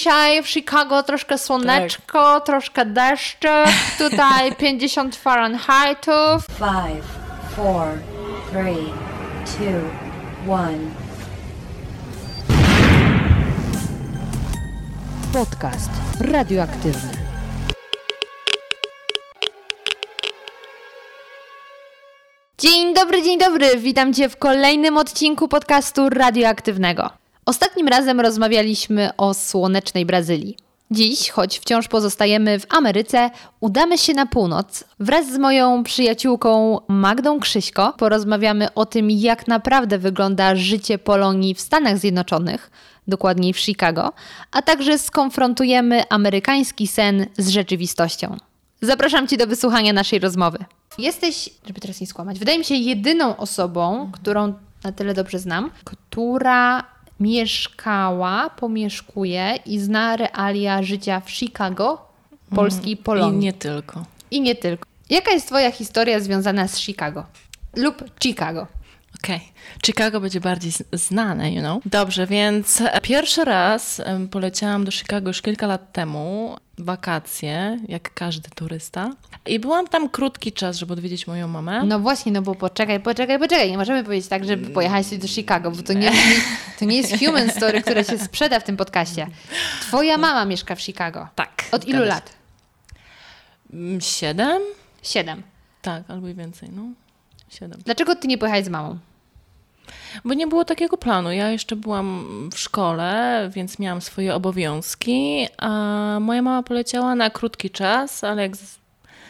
dzisiaj w Chicago troszkę słoneczko, tak. troszkę deszczek, tutaj 50 Fahrenheitów. 5, 4, 3, 2, 1. Podcast radioaktywny. Dzień dobry, dzień dobry. Witam Cię w kolejnym odcinku podcastu radioaktywnego. Ostatnim razem rozmawialiśmy o słonecznej Brazylii. Dziś, choć wciąż pozostajemy w Ameryce, udamy się na północ. Wraz z moją przyjaciółką Magdą Krzyśko porozmawiamy o tym, jak naprawdę wygląda życie Polonii w Stanach Zjednoczonych, dokładniej w Chicago, a także skonfrontujemy amerykański sen z rzeczywistością. Zapraszam Cię do wysłuchania naszej rozmowy. Jesteś, żeby teraz nie skłamać, wydaje mi się jedyną osobą, którą na tyle dobrze znam, która mieszkała, pomieszkuje i zna realia życia w Chicago, polskiej mm, Polonii. I nie tylko. I nie tylko. Jaka jest Twoja historia związana z Chicago? Lub Chicago? Okej. Okay. Chicago będzie bardziej znane, you know. Dobrze, więc pierwszy raz poleciałam do Chicago już kilka lat temu, wakacje, jak każdy turysta. I byłam tam krótki czas, żeby odwiedzić moją mamę. No właśnie, no bo poczekaj, poczekaj, poczekaj. Nie możemy powiedzieć tak, że pojechałeś do Chicago, bo to nie, to nie jest human story, które się sprzeda w tym podcaście. Twoja mama mieszka w Chicago. Tak. Od ilu lat? Mm, siedem? Siedem. Tak, albo i więcej, no. Siedem. Dlaczego ty nie pojechałeś z mamą? Bo nie było takiego planu. Ja jeszcze byłam w szkole, więc miałam swoje obowiązki, a moja mama poleciała na krótki czas, ale jak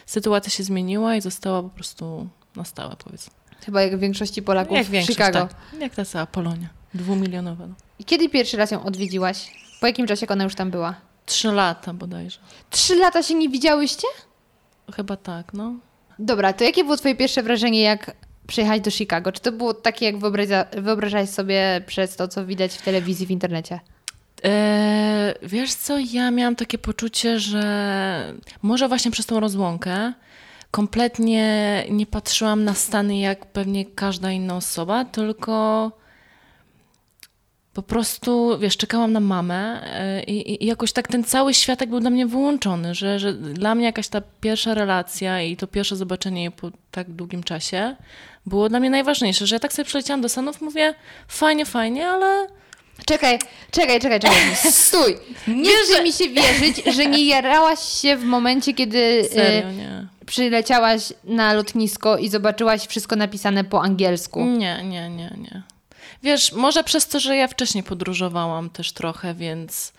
sytuacja się zmieniła i została po prostu na stałe, powiedzmy. Chyba jak w większości Polaków jak w Chicago. Tak. Jak ta cała Polonia, dwumilionowa. No. I kiedy pierwszy raz ją odwiedziłaś? Po jakim czasie ona już tam była? Trzy lata bodajże. Trzy lata się nie widziałyście? Chyba tak, no. Dobra, to jakie było twoje pierwsze wrażenie, jak przyjechać do Chicago? Czy to było takie, jak wyobraża, sobie przez to, co widać w telewizji, w internecie? Eee, wiesz co, ja miałam takie poczucie, że może właśnie przez tą rozłąkę kompletnie nie patrzyłam na Stany jak pewnie każda inna osoba, tylko po prostu, wiesz, czekałam na mamę e, i, i, jakoś tak ten cały światek był dla mnie wyłączony, że, że dla mnie jakaś ta pierwsza relacja i to pierwsze zobaczenie jej po tak długim czasie było dla mnie najważniejsze, że ja tak sobie przyleciałam do Stanów, mówię, fajnie, fajnie, ale... Czekaj, czekaj, czekaj, czekaj. Stój. Nie chce mi się wierzyć, że nie jarałaś się w momencie, kiedy e, Serio, nie. przyleciałaś na lotnisko i zobaczyłaś wszystko napisane po angielsku. Nie, nie, nie, nie. Wiesz, może przez to, że ja wcześniej podróżowałam też trochę, więc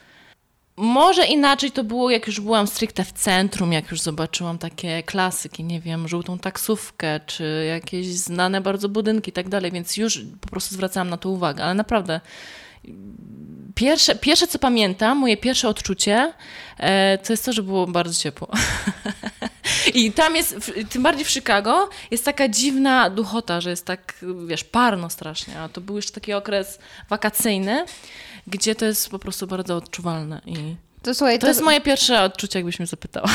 może inaczej to było, jak już byłam stricte w centrum, jak już zobaczyłam takie klasyki, nie wiem, żółtą taksówkę, czy jakieś znane bardzo budynki i tak dalej, więc już po prostu zwracałam na to uwagę, ale naprawdę pierwsze, pierwsze co pamiętam, moje pierwsze odczucie, e, to jest to, że było bardzo ciepło. I tam jest, tym bardziej w Chicago, jest taka dziwna duchota, że jest tak, wiesz, parno strasznie, a to był jeszcze taki okres wakacyjny, gdzie to jest po prostu bardzo odczuwalne. I to, słuchaj, to, to jest moje pierwsze odczucie, jakbyś mnie zapytała.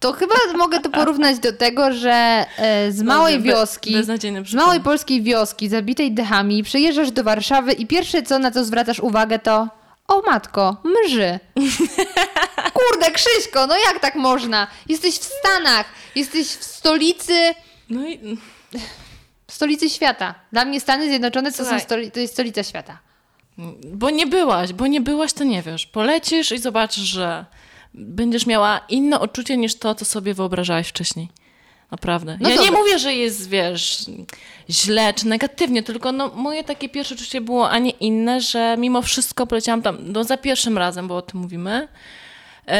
To chyba mogę to porównać do tego, że e, z małej wioski, z małej polskiej wioski, zabitej dechami, przyjeżdżasz do Warszawy i pierwsze co na co zwracasz uwagę to o matko, mrzy. Kurde, Krzyśko, no jak tak można? Jesteś w Stanach, jesteś w stolicy... No i... W stolicy świata. Dla mnie Stany Zjednoczone to, są stoli to jest stolica świata. Bo nie byłaś, bo nie byłaś, to nie wiesz. Polecisz i zobaczysz, że będziesz miała inne odczucie niż to, co sobie wyobrażałaś wcześniej. Naprawdę. No ja dobra. nie mówię, że jest, wiesz, źle czy negatywnie, tylko no, moje takie pierwsze odczucie było, a nie inne, że mimo wszystko poleciałam tam, no za pierwszym razem, bo o tym mówimy,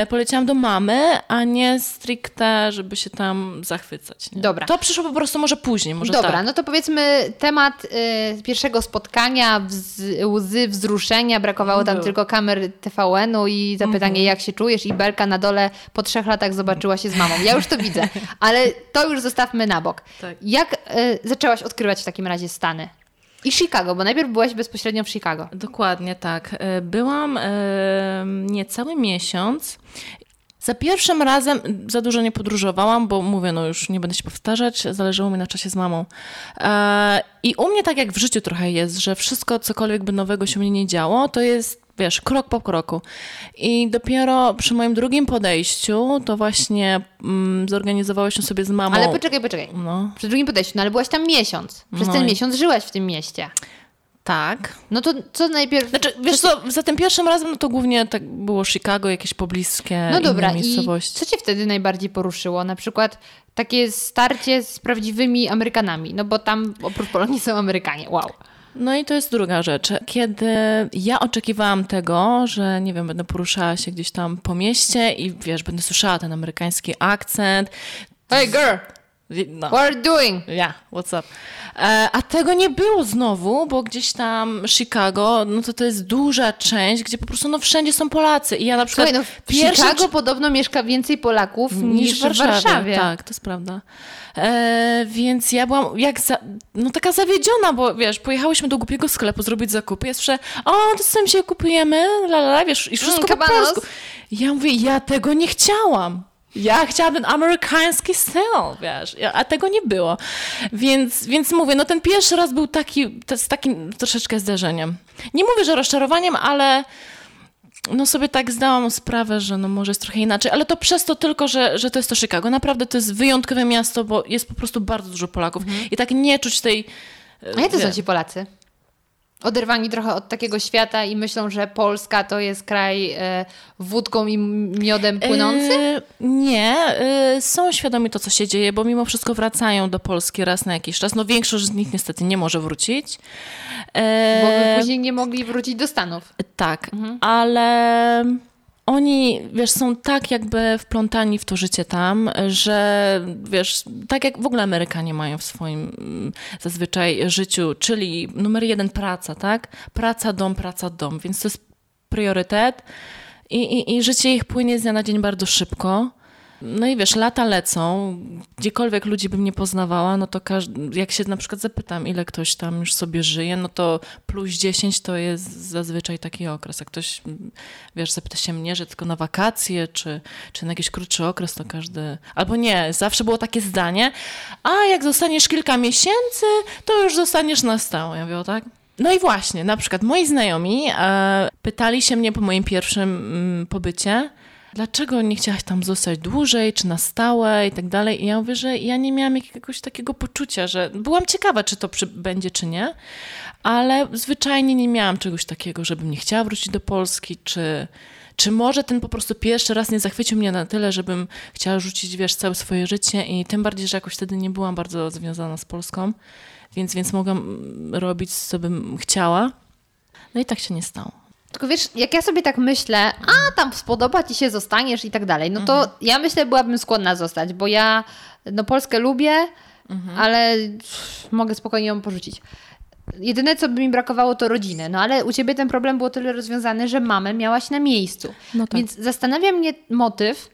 poleciałam do mamy, a nie stricte, żeby się tam zachwycać. Nie? Dobra. To przyszło po prostu może później. Może Dobra, tak. no to powiedzmy temat y, pierwszego spotkania, wz, łzy, wzruszenia, brakowało tam Był. tylko kamer TVN-u i zapytanie mm -hmm. jak się czujesz i Belka na dole po trzech latach zobaczyła się z mamą. Ja już to widzę, ale to już zostawmy na bok. Tak. Jak y, zaczęłaś odkrywać w takim razie Stany? I Chicago, bo najpierw byłaś bezpośrednio w Chicago. Dokładnie tak. E, byłam e, niecały miesiąc. Za pierwszym razem za dużo nie podróżowałam, bo mówię, no już nie będę się powtarzać, zależało mi na czasie z mamą. E, I u mnie tak jak w życiu trochę jest, że wszystko, cokolwiek by nowego się mnie nie działo, to jest wiesz, krok po kroku. I dopiero przy moim drugim podejściu to właśnie mm, zorganizowałyśmy sobie z mamą. Ale poczekaj, poczekaj. No, Przy drugim podejściu, no ale byłaś tam miesiąc. Przez No ten i- miesiąc żyłaś w tym mieście. tak. No to co najpierw... Znaczy, wiesz co, za tym pierwszym razem no to głównie tak było Chicago, jakieś pobliskie No dobra, inne i miejscowości. co cię wtedy najbardziej poruszyło? Na przykład takie starcie z prawdziwymi Amerykanami, no bo tam oprócz Polonii są Amerykanie, wow. No i to jest druga rzecz. Kiedy ja oczekiwałam tego, że nie wiem, będę poruszała się gdzieś tam po mieście i wiesz, będę słyszała ten amerykański akcent. Hey girl, No. what are you doing? Ja, what's up? E, a tego nie było znowu, bo gdzieś tam Chicago, no to to jest duża część, gdzie po prostu no wszędzie są Polacy. I ja na przykład Słuchaj, no w pierwsze Chicago podobno mieszka więcej Polaków niż, w Warszawie. Tak, to jest prawda. E, więc ja byłam jak za, no taka zawiedziona, bo wiesz, pojechałyśmy do głupiego sklepu zrobić zakupy. Ja słyszę, o, to co się kupujemy, la, la, la, wiesz, i wszystko Mm, po polsku. Ja mówię, ja tego nie chciałam. Ja chciałam ten amerykański styl, wiesz, a tego nie było. Więc, więc mówię, no ten pierwszy raz był taki, to z takim troszeczkę zdarzeniem. Nie mówię, że rozczarowaniem, ale no sobie tak zdałam sprawę, że no może jest trochę inaczej, ale to przez to tylko, że, że to jest to Chicago. Naprawdę to jest wyjątkowe miasto, bo jest po prostu bardzo dużo Polaków i tak nie czuć tej... A jacy są wie- ci Polacy? Oderwani trochę od takiego świata i myślą, że Polska to jest kraj e, wódką i miodem płynący? E, nie, e, są świadomi to, co się dzieje, bo mimo wszystko wracają do Polski raz na jakiś czas. No większość z nich niestety nie może wrócić. E, Bo by później nie mogli wrócić do Stanów. Tak, ale oni, wiesz, są tak jakby wplątani w to życie tam, że wiesz, tak jak w ogóle Amerykanie mają w swoim mm, zazwyczaj życiu, czyli numer jeden praca, tak? Praca, dom, praca, dom, więc to jest priorytet i, i, i życie ich płynie z dnia na dzień bardzo szybko. No i wiesz, lata lecą, gdziekolwiek ludzi bym nie poznawała, no to jak się na przykład zapytam, ile ktoś tam już sobie żyje, no to plus 10 to jest zazwyczaj taki okres. Jak ktoś, wiesz, zapyta się mnie, że tylko na wakacje, czy, czy na jakiś krótszy okres, to każdy... Albo nie, zawsze było takie zdanie, a jak zostaniesz kilka miesięcy, to już zostaniesz na stałe. Ja mówię, tak? No i właśnie, na przykład moi znajomi e, pytali się mnie po moim pierwszym mm, pobycie, dlaczego nie chciałaś tam zostać dłużej, czy na stałe i tak dalej. I ja mówię, że ja nie miałam jakiegoś takiego poczucia, że byłam ciekawa, czy to przy, będzie, czy nie, ale zwyczajnie nie miałam czegoś takiego, żebym nie chciała wrócić do Polski, czy, czy może ten po prostu pierwszy raz nie zachwycił mnie na tyle, żebym chciała rzucić, wiesz, całe swoje życie i tym bardziej, że jakoś wtedy nie byłam bardzo związana z Polską, więc, więc mogłam mm, robić, co bym chciała. No i tak się nie stało. Tylko wiesz, jak ja sobie tak myślę, a tam spodoba ci się, zostaniesz i tak dalej, no to ja myślę, byłabym skłonna zostać, bo ja no Polskę lubię, ale pff, mogę spokojnie ją porzucić. Jedyne, co by mi brakowało, to rodziny. No ale u ciebie ten problem był tyle rozwiązany, że mamę miałaś na miejscu. No tak. Więc zastanawia mnie motyw,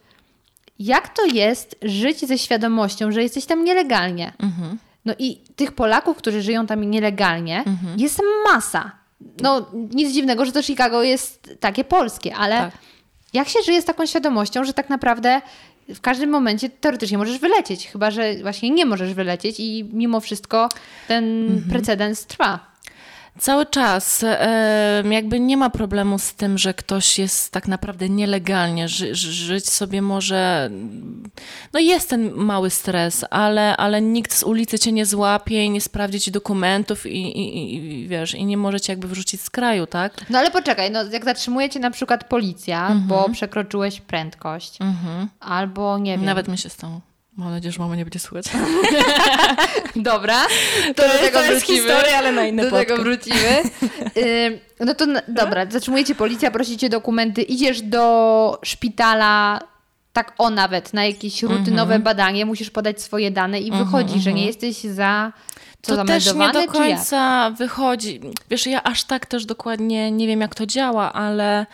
jak to jest żyć ze świadomością, że jesteś tam nielegalnie. Mhm. No i tych Polaków, którzy żyją tam nielegalnie, Mhm. jest masa. No nic dziwnego, że to Chicago jest takie polskie, ale Tak. jak się żyje z taką świadomością, że tak naprawdę w każdym momencie teoretycznie możesz wylecieć, chyba że właśnie nie możesz wylecieć i mimo wszystko ten Mhm. precedens trwa. Cały czas e, jakby nie ma problemu z tym, że ktoś jest tak naprawdę nielegalnie, ży, ży, żyć sobie może. No jest ten mały stres, ale, ale nikt z ulicy cię nie złapie i nie sprawdzi ci dokumentów i, i, i wiesz, i nie może cię jakby wyrzucić z kraju, tak? No ale poczekaj, no jak zatrzymuje cię na przykład policja, bo przekroczyłeś prędkość, albo nie wiem. Nawet mi się stało. Mam nadzieję, że mama nie będzie słuchać. Dobra, to, To do jest- tego to jest wrócimy. historia, ale na inny Do tego podcast. wrócimy. Ym, no to dobra, zatrzymuje cię policja, prosi cię dokumenty, idziesz do szpitala, tak o nawet, na jakieś rutynowe badanie, musisz podać swoje dane i wychodzi, że nie jesteś za co to też nie do końca wychodzi. Wiesz, ja aż tak też dokładnie nie wiem, jak to działa, ale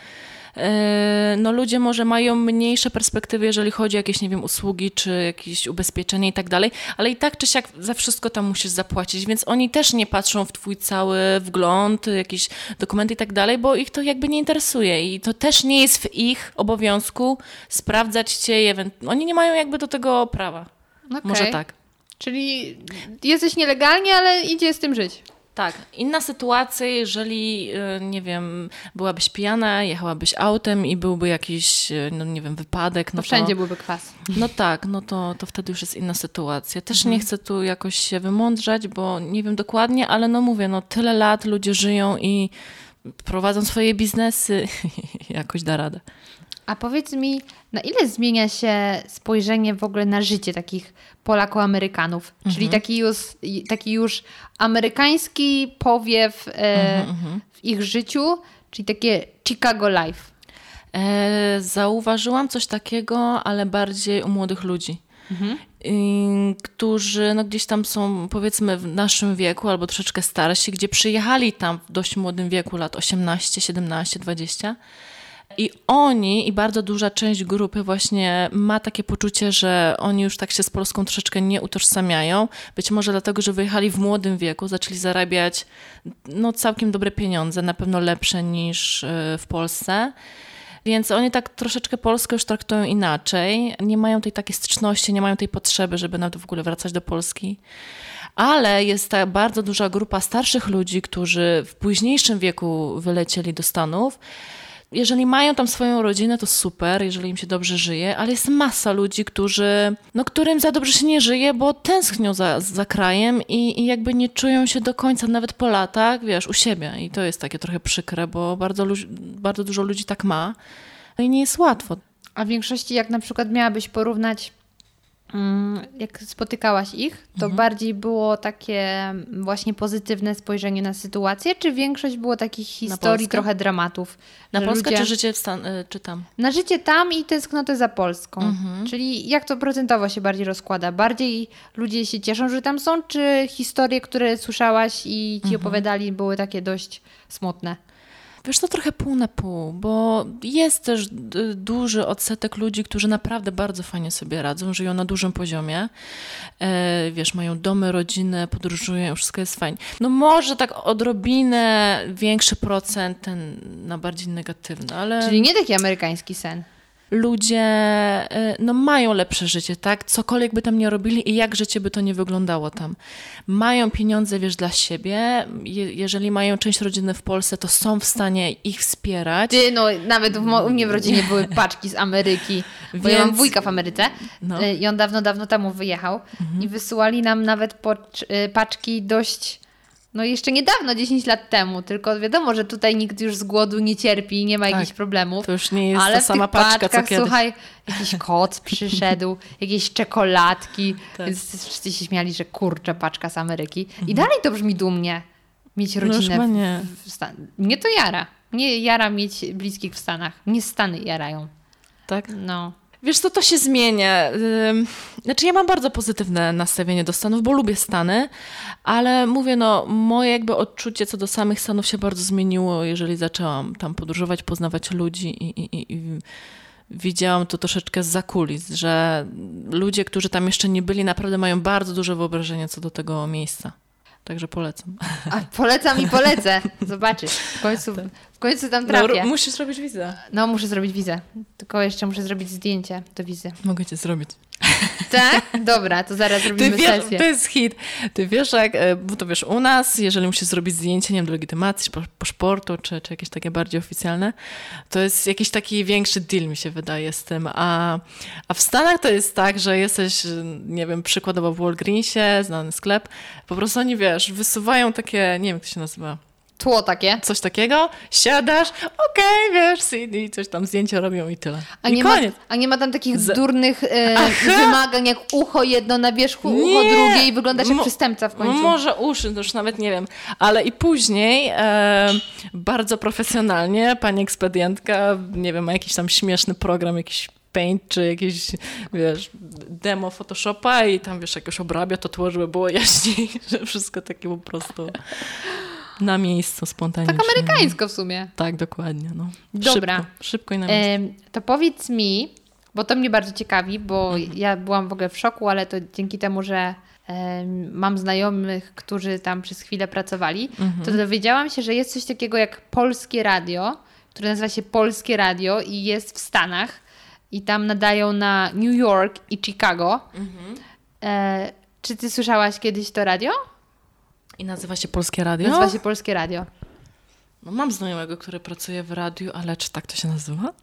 no ludzie może mają mniejsze perspektywy, jeżeli chodzi o jakieś, nie wiem, usługi, czy jakieś ubezpieczenie i tak dalej, ale i tak czy siak za wszystko tam musisz zapłacić, więc oni też nie patrzą w twój cały wgląd, jakieś dokumenty i tak dalej, bo ich to jakby nie interesuje i to też nie jest w ich obowiązku sprawdzać cię, oni nie mają jakby do tego prawa. Okej. Może tak. Czyli jesteś nielegalnie, ale idzie z tym żyć. Tak. Inna sytuacja, jeżeli, y, nie wiem, byłabyś pijana, jechałabyś autem i byłby jakiś, y, no nie wiem, wypadek. No to wszędzie to, byłby kwas. No tak, no to, to wtedy już jest inna sytuacja. Też Mhm. nie chcę tu jakoś się wymądrzać, bo nie wiem dokładnie, ale no mówię, no tyle lat ludzie żyją i prowadzą swoje biznesy, jakoś da radę. A powiedz mi, na ile zmienia się spojrzenie w ogóle na życie takich Polaków-Amerykanów? Czyli taki już, taki już amerykański powiew e, w ich życiu, czyli takie Chicago Life. E, zauważyłam coś takiego, ale bardziej u młodych ludzi. Y, którzy no, gdzieś tam są powiedzmy w naszym wieku albo troszeczkę starsi, gdzie przyjechali tam w dość młodym wieku, lat 18, 17, 20. I oni i bardzo duża część grupy właśnie ma takie poczucie, że oni już tak się z Polską troszeczkę nie utożsamiają. Być może dlatego, że wyjechali w młodym wieku, zaczęli zarabiać no, całkiem dobre pieniądze, na pewno lepsze niż y, w Polsce. Więc oni tak troszeczkę Polskę już traktują inaczej. Nie mają tej takiej styczności, nie mają tej potrzeby, żeby nawet w ogóle wracać do Polski. Ale jest ta bardzo duża grupa starszych ludzi, którzy w późniejszym wieku wylecieli do Stanów. Jeżeli mają tam swoją rodzinę, to super, jeżeli im się dobrze żyje, ale jest masa ludzi, którzy, no, którym za dobrze się nie żyje, bo tęsknią za, za krajem i, i jakby nie czują się do końca, nawet po latach, wiesz, u siebie. I to jest takie trochę przykre, bo bardzo, bardzo dużo ludzi tak ma. No i nie jest łatwo. A w większości, jak na przykład miałabyś porównać, jak spotykałaś ich, to bardziej było takie właśnie pozytywne spojrzenie na sytuację, czy większość było takich historii, trochę dramatów? Na Polskę ludzie- czy życie Stan- y, czy tam? Na życie tam i tęsknotę za Polską. Mhm. Czyli jak to procentowo się bardziej rozkłada? Bardziej ludzie się cieszą, że tam są, czy historie, które słyszałaś i Mhm. ci opowiadali, były takie dość smutne? Wiesz, to trochę pół na pół, bo jest też duży odsetek ludzi, którzy naprawdę bardzo fajnie sobie radzą, żyją na dużym poziomie. E, wiesz, mają domy, rodziny, podróżują, wszystko jest fajnie. No może tak odrobinę większy procent ten na bardziej negatywny, ale Czyli nie taki amerykański sen. ludzie e, no, mają lepsze życie, tak? Cokolwiek by tam nie robili i jak życie by to nie wyglądało tam. Mają pieniądze, wiesz, dla siebie. Je, jeżeli mają część rodziny w Polsce, to są w stanie ich wspierać. Ty, no nawet w u mnie w rodzinie były paczki z Ameryki, bo ja mam Więc- wujka w Ameryce No. y, i on dawno, dawno temu wyjechał i wysyłali nam nawet y, paczki dość, no jeszcze niedawno, 10 lat temu, tylko wiadomo, że tutaj nikt już z głodu nie cierpi, nie ma Tak. jakichś problemów. To już nie jest Ale ta sama paczka, co paczkach, słuchaj, jakiś koc przyszedł, jakieś czekoladki, Tak. więc wszyscy się śmiali, że kurczę, paczka z Ameryki. I dalej to brzmi dumnie, mieć Mhm. No rodzinę chyba nie. w, w Stan- Mnie to jara. Mnie jara mieć bliskich w Stanach. Mnie Stany jarają. Tak? No. Wiesz co, to się zmienia. Znaczy ja mam bardzo pozytywne nastawienie do Stanów, bo lubię Stany, ale mówię, no moje jakby odczucie co do samych Stanów się bardzo zmieniło, jeżeli zaczęłam tam podróżować, poznawać ludzi i, i, i, widziałam to troszeczkę z kulis, że ludzie, którzy tam jeszcze nie byli, naprawdę mają bardzo duże wyobrażenie co do tego miejsca. Także polecam. A polecam i polecę. Zobaczysz. W końcu, w końcu tam No, trafię. musisz zrobić wizę. No, muszę zrobić wizę. Tylko jeszcze muszę zrobić zdjęcie do wizy. Mogę cię zrobić. Tak? Dobra, to zaraz Ty robimy wiesz, sesję. to jest hit. Ty wiesz, jak, e, bo to wiesz, u nas, jeżeli musisz zrobić zdjęcie, nie wiem, do legitymacji, po- paszportu, czy, czy jakieś takie bardziej oficjalne, to jest jakiś taki większy deal, mi się wydaje, z tym. A, a w Stanach to jest tak, że jesteś, nie wiem, przykładowo w Walgreensie, znany sklep, po prostu oni, wiesz, wysuwają takie, nie wiem, jak to się nazywa, Tło takie. coś takiego, siadasz, okej, wiesz, i coś tam zdjęcia robią i tyle. A I nie, ma, a nie ma tam takich Z- durnych e, wymagań, jak ucho jedno na wierzchu, ucho Nie. drugie i wyglądasz jak Mo- przestępca w końcu. Może uszy, to już nawet nie wiem. Ale i później e, bardzo profesjonalnie pani ekspedientka, nie wiem, ma jakiś tam śmieszny program, jakiś Paint czy jakieś, wiesz, demo Photoshopa i tam, wiesz, jakoś obrabia to tło, żeby było jaśniej, że wszystko takie po prostu na miejscu, spontanicznie. Tak amerykańsko w sumie. Tak, dokładnie. No. Dobra. Szybko, szybko i na miejscu. Em, to powiedz mi, bo to mnie bardzo ciekawi, bo ja byłam w ogóle w szoku, ale to dzięki temu, że em, mam znajomych, którzy tam przez chwilę pracowali, to dowiedziałam się, że jest coś takiego jak Polskie Radio, które nazywa się Polskie Radio i jest w Stanach i tam nadają na New York i Chicago. E, czy ty słyszałaś kiedyś to radio? I nazywa się Polskie Radio? Nazywa się Polskie Radio. No, mam znajomego, który pracuje w radiu, ale czy tak to się nazywa?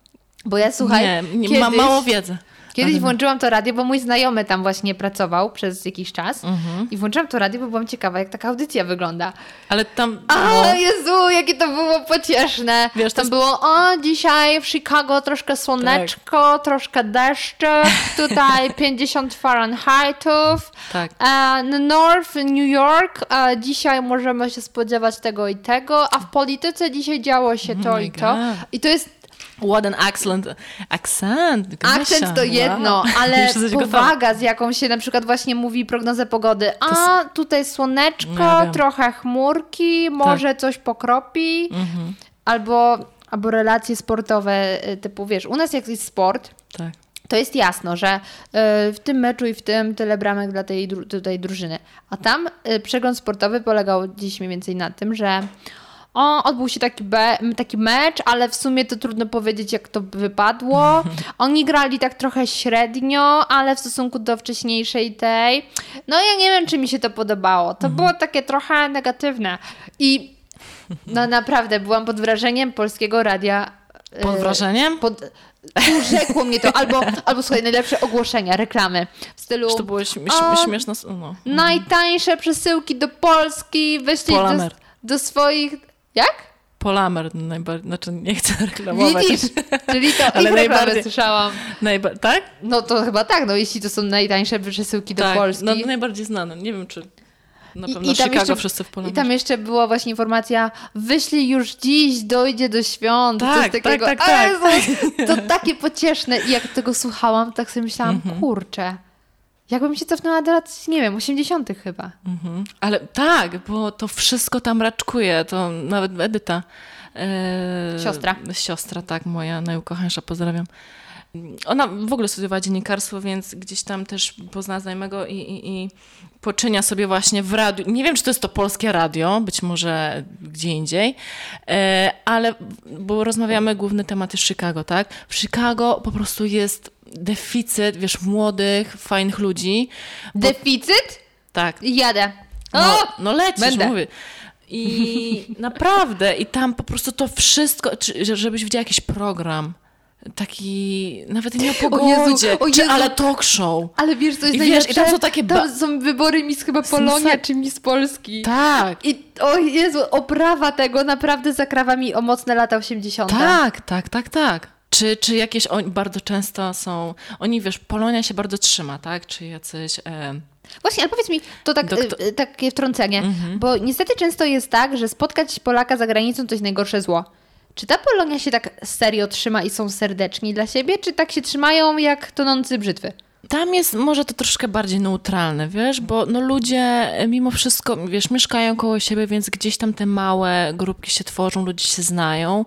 Bo ja słuchaj, nie, nie kiedyś, mam mało wiedzy. Kiedyś włączyłam to radio, bo mój znajomy tam właśnie pracował przez jakiś czas Mhm. i włączyłam to radio, bo byłam ciekawa, jak taka audycja wygląda. Ale tam... A, no, Jezu, jakie to było pocieszne. Wiesz, tam jest- było, o, dzisiaj w Chicago troszkę słoneczko, troszkę deszczek, tutaj 50 Fahrenheitów. tak. Na North New York a dzisiaj możemy się spodziewać tego i tego, a w polityce dzisiaj działo się to Oh i to. God. I to jest What an excellent accent. Gosia. Akcent to jedno, Wow. ale powaga, z jaką się na przykład właśnie mówi prognozę pogody. A tutaj słoneczko, Ja. Tak. trochę chmurki, może coś pokropi. Mhm. Albo, albo relacje sportowe, y, typu wiesz, u nas jak jest sport, Tak. to jest jasno, że y, w tym meczu i w tym tyle bramek dla tej tutaj drużyny. A tam y, przegląd sportowy polegał dziś mniej więcej na tym, że o, odbył się taki, be, taki mecz, ale w sumie to trudno powiedzieć, jak to wypadło. Oni grali tak trochę średnio, ale w stosunku do wcześniejszej tej. No ja nie wiem, czy mi się to podobało. To było takie trochę negatywne. I no naprawdę byłam pod wrażeniem polskiego radia. Pod y, wrażeniem? pod... Urzekło mnie to, albo, albo słuchaj, najlepsze ogłoszenia, reklamy w stylu Czy to było śm- śmieszne? No. najtańsze przesyłki do Polski, wyślij do, do swoich... Jak? Polamer najbardziej, znaczy nie chcę reklamować. Widzisz? Czyli to Ale najbardziej- słyszałam. Najba- tak? No to chyba tak, no jeśli to są najtańsze przesyłki do tak. Polski. No, najbardziej znane. Nie wiem, czy na I- pewno i tam Chicago jeszcze- wszyscy w I Polamerze. tam jeszcze była właśnie informacja, wyślij już dziś, dojdzie do świąt. Tak, coś tak, takiego. tak, tak. Jezu, to takie pocieszne. I jak tego słuchałam, tak sobie myślałam, Mhm. kurczę, jakbym się cofnęła do lat, nie wiem, 80 chyba. Mhm. Ale tak, bo to wszystko tam raczkuje. To nawet Edyta. e, Siostra. Siostra, tak, moja najukochańsza, pozdrawiam. Ona w ogóle studiowała dziennikarstwo, więc gdzieś tam też poznała znajomego i, i, i poczynia sobie właśnie w radiu. Nie wiem, czy to jest to polskie radio, być może gdzie indziej, e, ale bo rozmawiamy główny temat jest Chicago, tak? W Chicago po prostu jest deficyt, wiesz, młodych, fajnych ludzi. Bo, Deficyt? tak. Jadę. No, O! no lecisz, Będę. mówię. I naprawdę, i tam po prostu to wszystko, czy, że- żebyś widział jakiś program, taki, nawet nie o Jezu, pogodzie, o czy, Jezu. ale talk show. Ale wiesz, co jest I wiesz, i tam są takie Tam są wybory Miss chyba Polonia czy Miss Polski. Tak, I o Jezu, oprawa tego naprawdę zakrawa mi o mocne lata 80. tak, tak, tak, tak. Czy, czy jakieś, oni bardzo często są, oni wiesz, Polonia się bardzo trzyma, tak? Czy jacyś... E, Właśnie, ale powiedz mi, to tak, Doktor- y, takie wtrącenie, bo niestety często jest tak, że spotkać Polaka za granicą to jest najgorsze zło. Czy ta Polonia się tak serio trzyma i są serdeczni dla siebie, czy tak się trzymają jak tonący brzytwy? Tam jest może to troszkę bardziej neutralne, wiesz, bo no ludzie e, mimo wszystko, wiesz, mieszkają koło siebie, więc gdzieś tam te małe grupki się tworzą, ludzie się znają,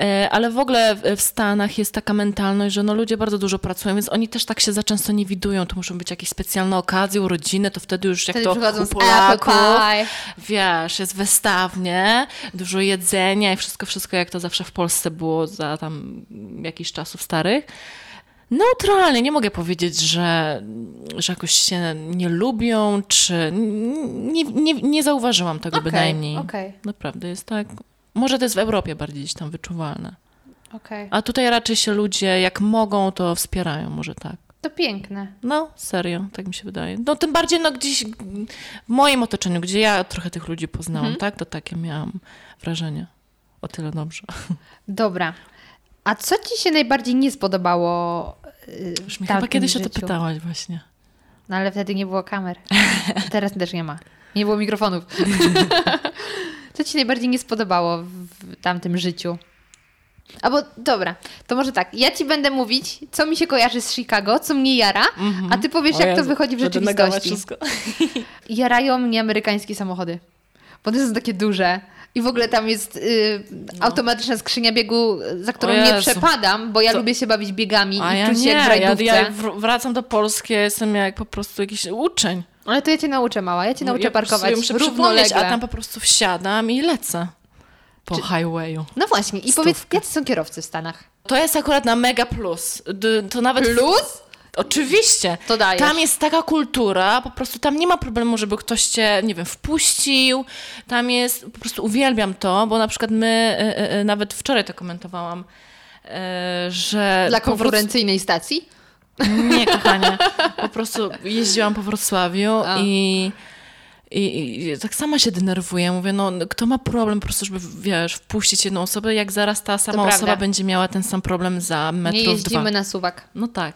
e, ale w ogóle w, Stanach jest taka mentalność, że no ludzie bardzo dużo pracują, więc oni też tak się za często nie widują, to muszą być jakieś specjalne okazje, urodziny, to wtedy już jak Wtedy to u Polaków, wiesz, jest wystawnie, dużo jedzenia i wszystko, wszystko jak to zawsze w Polsce było za tam jakiś czasów starych. Neutralnie, nie mogę powiedzieć, że, że jakoś się nie lubią, czy nie, nie, nie zauważyłam tego Okej, bynajmniej. okej. Naprawdę jest tak. Może to jest w Europie bardziej gdzieś tam wyczuwalne. Okej. A tutaj raczej się ludzie, jak mogą, to wspierają, może tak. To piękne. No, serio, tak mi się wydaje. No tym bardziej, no gdzieś w moim otoczeniu, gdzie ja trochę tych ludzi poznałam, Mhm. tak, to takie miałam wrażenie. O tyle dobrze. Dobra. A co ci się najbardziej nie spodobało y, Już w mi chyba kiedyś o to życiu? pytałaś właśnie. No ale wtedy nie było kamer. Teraz też nie ma. Nie było mikrofonów. Co ci najbardziej nie spodobało w tamtym życiu? Albo dobra, to może tak. Ja ci będę mówić, co mi się kojarzy z Chicago, co mnie jara, a ty powiesz, jak to wychodzi w rzeczywistości. wszystko. Jarają mnie amerykańskie samochody. Bo one są takie duże. I w ogóle tam jest y, automatyczna skrzynia biegu, za którą No. Nie przepadam, bo ja To- lubię się bawić biegami A i ja czuć się jak w ja, rajdówce. ja wr- wracam do Polski, ja jestem jak po prostu jakiś uczeń. Ale to ja cię nauczę, mała. Ja cię nauczę ja parkować muszę przypomnieć, równolegle. a tam po prostu wsiadam i lecę po highwayu. No właśnie. I Stówkę. powiedz, jacy są kierowcy w Stanach? To jest akurat na mega plus. To nawet Plus? Oczywiście. To dajesz. Tam jest taka kultura, po prostu tam nie ma problemu, żeby ktoś cię, nie wiem, wpuścił. Tam jest, po prostu uwielbiam to, bo na przykład my, e, e, e, nawet wczoraj to komentowałam, że... Dla konkurencyjnej stacji? Nie, kochanie. Po prostu jeździłam po Wrocławiu A. i, i, i tak sama się denerwuję. Mówię, no kto ma problem po prostu, żeby, wiesz, wpuścić jedną osobę, jak zaraz ta sama osoba będzie miała ten sam problem za Nie metrów jeździmy dwa. na suwak. No tak.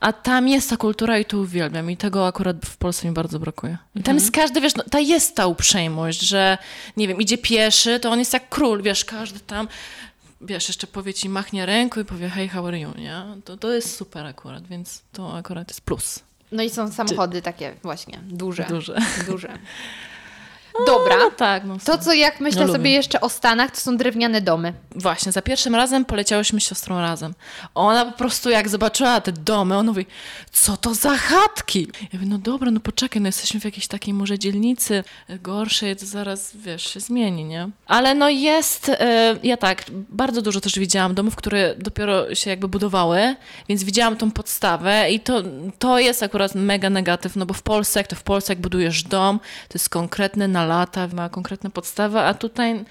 A tam jest ta kultura i to uwielbiam. I tego akurat w Polsce mi bardzo brakuje. I tam Mhm. jest każdy, wiesz, no, ta jest ta uprzejmość, że nie wiem, idzie pieszy, to on jest jak król, wiesz, każdy tam, wiesz, jeszcze powie ci, machnie ręką i powie, hey, how are you, nie? To, to jest super akurat, więc to akurat jest plus. No i są samochody takie właśnie, duże. Duże. Duże. Dobra. No tak, no. To, co jak myślę No sobie jeszcze o Stanach, to są drewniane domy. Właśnie, za pierwszym razem poleciałyśmy z siostrą razem. Ona po prostu jak zobaczyła te domy, ona mówi, co to za chatki? Ja mówię, no dobra, no poczekaj, no jesteśmy w jakiejś takiej może dzielnicy gorszej, to zaraz, wiesz, się zmieni, nie? Ale no jest, e, ja tak, bardzo dużo też widziałam domów, które dopiero się jakby budowały, więc widziałam tą podstawę i to, to jest akurat mega negatyw, no bo w Polsce, jak to w Polsce, jak budujesz dom, to jest konkretny na lata, ma konkretne podstawy, a tutaj...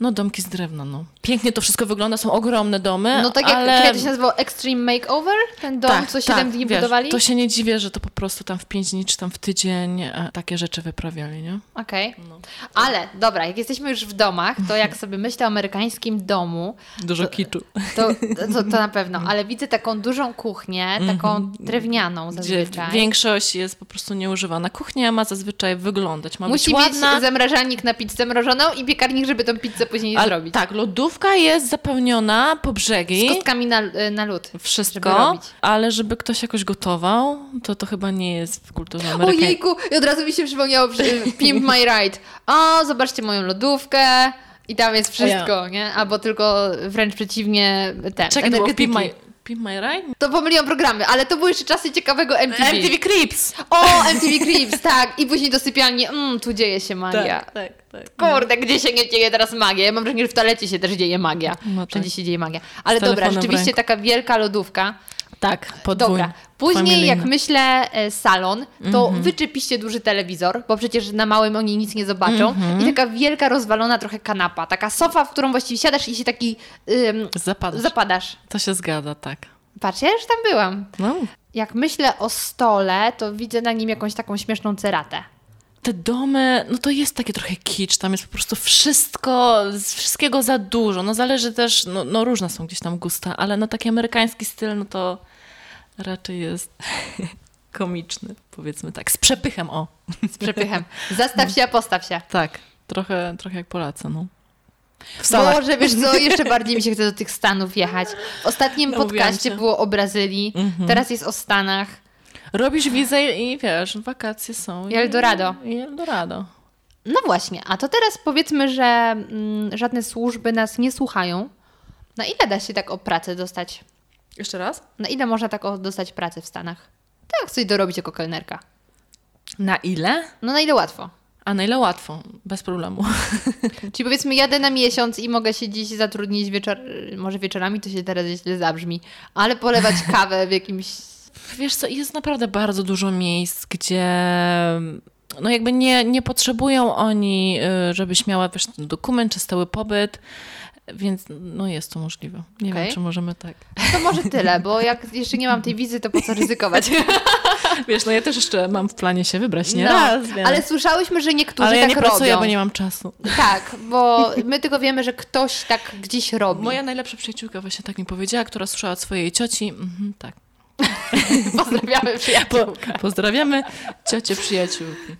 No domki z drewna, no. Pięknie to wszystko wygląda, są ogromne domy, No tak jak ale... kiedyś się nazywał Extreme Makeover, ten dom, co 7 dni wiesz, budowali? To się nie dziwię, że to po prostu tam w 5 dni czy tam w tydzień e, takie rzeczy wyprawiali, nie? Okej. No. Ale dobra, jak jesteśmy już w domach, to jak sobie myślę o amerykańskim domu, Dużo kiczu. to, to, to na pewno, ale widzę taką dużą kuchnię, taką drewnianą Mhm. Gdzie zazwyczaj. większość jest po prostu nieużywana. Kuchnia ma zazwyczaj wyglądać, ma Musi być mieć ładna. zamrażalnik na pizzę mrożoną i piekarnik, żeby tą pizzę później ale- zrobić. Tak, lodówka jest zapełniona po Z brzegi. kostkami na, na lód. żeby Wszystko, robić. ale żeby ktoś jakoś gotował, to to chyba nie jest w kulturze amerykańskiej. Ojejku, i od razu mi się przypomniało przy- Pimp My Ride. O, zobaczcie moją lodówkę i tam jest wszystko, nie? Albo tylko wręcz przeciwnie ten, Czekaj, energetyki. Pimp My, Pimp My Ride? To pomyliłam programy, ale to były jeszcze czasy ciekawego MTV. MTV Creeps! O, MTV Creeps, tak. I później do sypialni, mm, tu dzieje się magia. Tak, tak, tak. Kurde, gdzie się nie dzieje teraz magia? Ja mam wrażenie, że w toalecie się też dzieje magia. No Wszędzie tak. się dzieje magia. Ale Z dobra, rzeczywiście taka wielka lodówka. Tak, podwójnie. Dobra. Później, jak myślę e, salon, to Mhm. wyczepiście duży telewizor, bo przecież na małym oni nic nie zobaczą. Mhm. I taka wielka, rozwalona trochę kanapa. Taka sofa, w którą właściwie siadasz i się taki ym, Zapadasz. zapadasz. To się zgadza, tak. Patrz, ja już tam byłam. No. Jak myślę o stole, to widzę na nim jakąś taką śmieszną ceratę. Te domy, no to jest takie trochę kicz, tam jest po prostu wszystko, z wszystkiego za dużo. No zależy też, no, no różne są gdzieś tam gusta, ale no taki amerykański styl, no to raczej jest komiczny, powiedzmy tak. Z przepychem, o. Z przepychem. Zastaw się, a postaw się. Tak, trochę, trochę jak Polacy, no. W. Boże, wiesz co, jeszcze bardziej mi się chce do tych Stanów jechać. W ostatnim No, podcaście ci. było o Brazylii, Mhm. teraz jest o Stanach. Robisz wizę i wiesz, wakacje są. I Eldorado. I Eldorado. No właśnie, a to teraz powiedzmy, że mm, żadne służby nas nie słuchają. Na ile da się tak o pracę dostać? Jeszcze raz? Na ile można tak dostać pracę w Stanach? Tak, coś dorobić jako kelnerka. Na ile? No na ile łatwo? A na ile łatwo? Bez problemu. Czyli powiedzmy jadę na miesiąc i mogę się dziś zatrudnić wieczor... może wieczorami, to się teraz źle zabrzmi, ale polewać kawę w jakimś... Wiesz co, jest naprawdę bardzo dużo miejsc, gdzie no jakby nie, nie potrzebują oni, y, żebyś miała wiesz, dokument czy stały pobyt, więc no jest to możliwe. Nie Okej. wiem, czy możemy tak. To może tyle, bo jak jeszcze nie mam tej wizy, to po co ryzykować? Wiesz, no ja też jeszcze mam w planie się wybrać, nie No, raz, więc... Ale słyszałyśmy, że niektórzy ale ja tak nie robią. pracuję, bo nie mam czasu. Tak, bo my tylko wiemy, że ktoś tak gdzieś robi. Moja najlepsza przyjaciółka właśnie tak mi powiedziała, która słyszała od swojej cioci, mhm, tak. Pozdrawiamy Po, przyjaciółkę. pozdrawiamy ciocie przyjaciółki.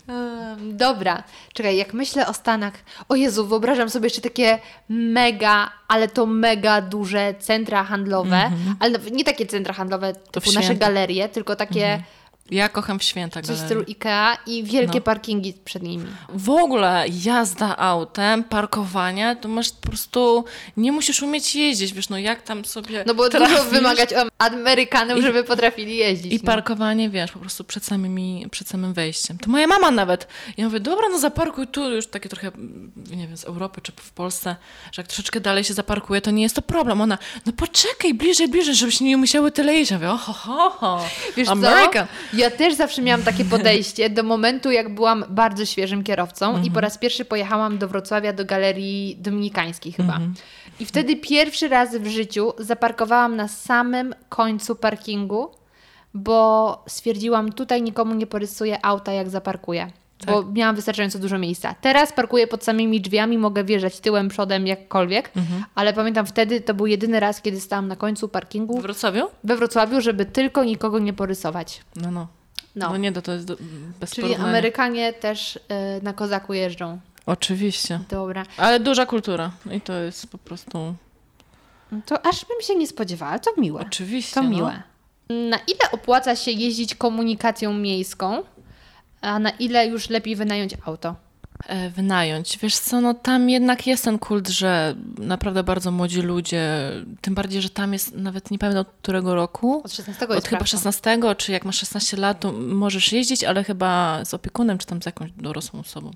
Dobra, czekaj, jak myślę o Stanach, o Jezu, wyobrażam sobie jeszcze takie mega, ale to mega duże centra handlowe, ale nie takie centra handlowe typu nasze galerie, tylko takie Ja kocham w święta Coś w stylu Ikea i wielkie No. parkingi przed nimi. W ogóle jazda autem, parkowanie, to masz po prostu, nie musisz umieć jeździć, wiesz, no jak tam sobie No bo trafisz. dużo wymagać od Amerykanów, żeby potrafili jeździć. I no. parkowanie, wiesz, po prostu przed, samymi, przed samym wejściem. To moja mama nawet. Ja mówię, dobra, no zaparkuj tu, już takie trochę, mm, nie wiem, z Europy czy w Polsce, że jak troszeczkę dalej się zaparkuje, to nie jest to problem. Ona, no poczekaj, bliżej, bliżej, żebyśmy nie musiały tyle jeździć. Ja mówię, oho, ho, ho. Wiesz American. co? Ja też zawsze miałam takie podejście do momentu, jak byłam bardzo świeżym kierowcą Mhm. i po raz pierwszy pojechałam do Wrocławia do Galerii Dominikańskiej chyba. Mhm. I wtedy pierwszy raz w życiu zaparkowałam na samym końcu parkingu, bo stwierdziłam, tutaj nikomu nie porysuję auta, jak zaparkuję. Bo Tak. miałam wystarczająco dużo miejsca. Teraz parkuję pod samymi drzwiami, mogę wjeżdżać tyłem, przodem, jakkolwiek, Mhm. ale pamiętam wtedy to był jedyny raz, kiedy stałam na końcu parkingu W Wrocławiu? we Wrocławiu, żeby tylko nikogo nie porysować. No, no. No. No, nie, to, to jest do, bez Czyli. Amerykanie też y, na kozaku jeżdżą. Oczywiście. Dobra. Ale duża kultura. I to jest po prostu... No To aż bym się nie spodziewała. To miłe. Oczywiście. To no. miłe. Na ile opłaca się jeździć komunikacją miejską, a na ile już lepiej wynająć auto? e, wynająć. Wiesz co, no tam jednak jest ten kult, że naprawdę bardzo młodzi ludzie, tym bardziej, że tam jest, nawet nie pamiętam od którego roku, Od 16 od chyba prawo. 16, czy jak masz 16 lat, to możesz jeździć, ale chyba z opiekunem, czy tam z jakąś dorosłą osobą.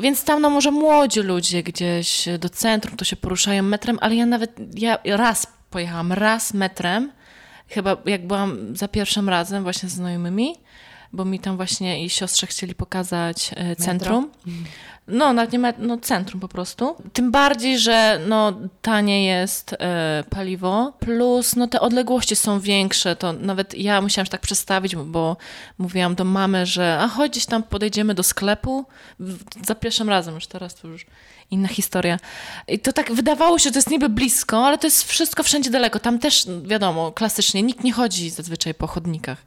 Więc tam no może młodzi ludzie gdzieś do centrum to się poruszają metrem, ale ja nawet, ja raz pojechałam, raz metrem, chyba jak byłam za pierwszym razem właśnie z znajomymi, bo mi tam właśnie i siostrze chcieli pokazać e, centrum. No, nawet nie ma, no centrum po prostu. Tym bardziej, że no tanie jest e, paliwo, plus no te odległości są większe, to nawet ja musiałam się tak przestawić, bo, mówiłam do mamy, że a chodź gdzieś tam podejdziemy do sklepu, za pierwszym razem, już teraz to już inna historia. I to tak wydawało się, że to jest niby blisko, ale to jest wszystko wszędzie daleko. Tam też, wiadomo, klasycznie nikt nie chodzi zazwyczaj po chodnikach.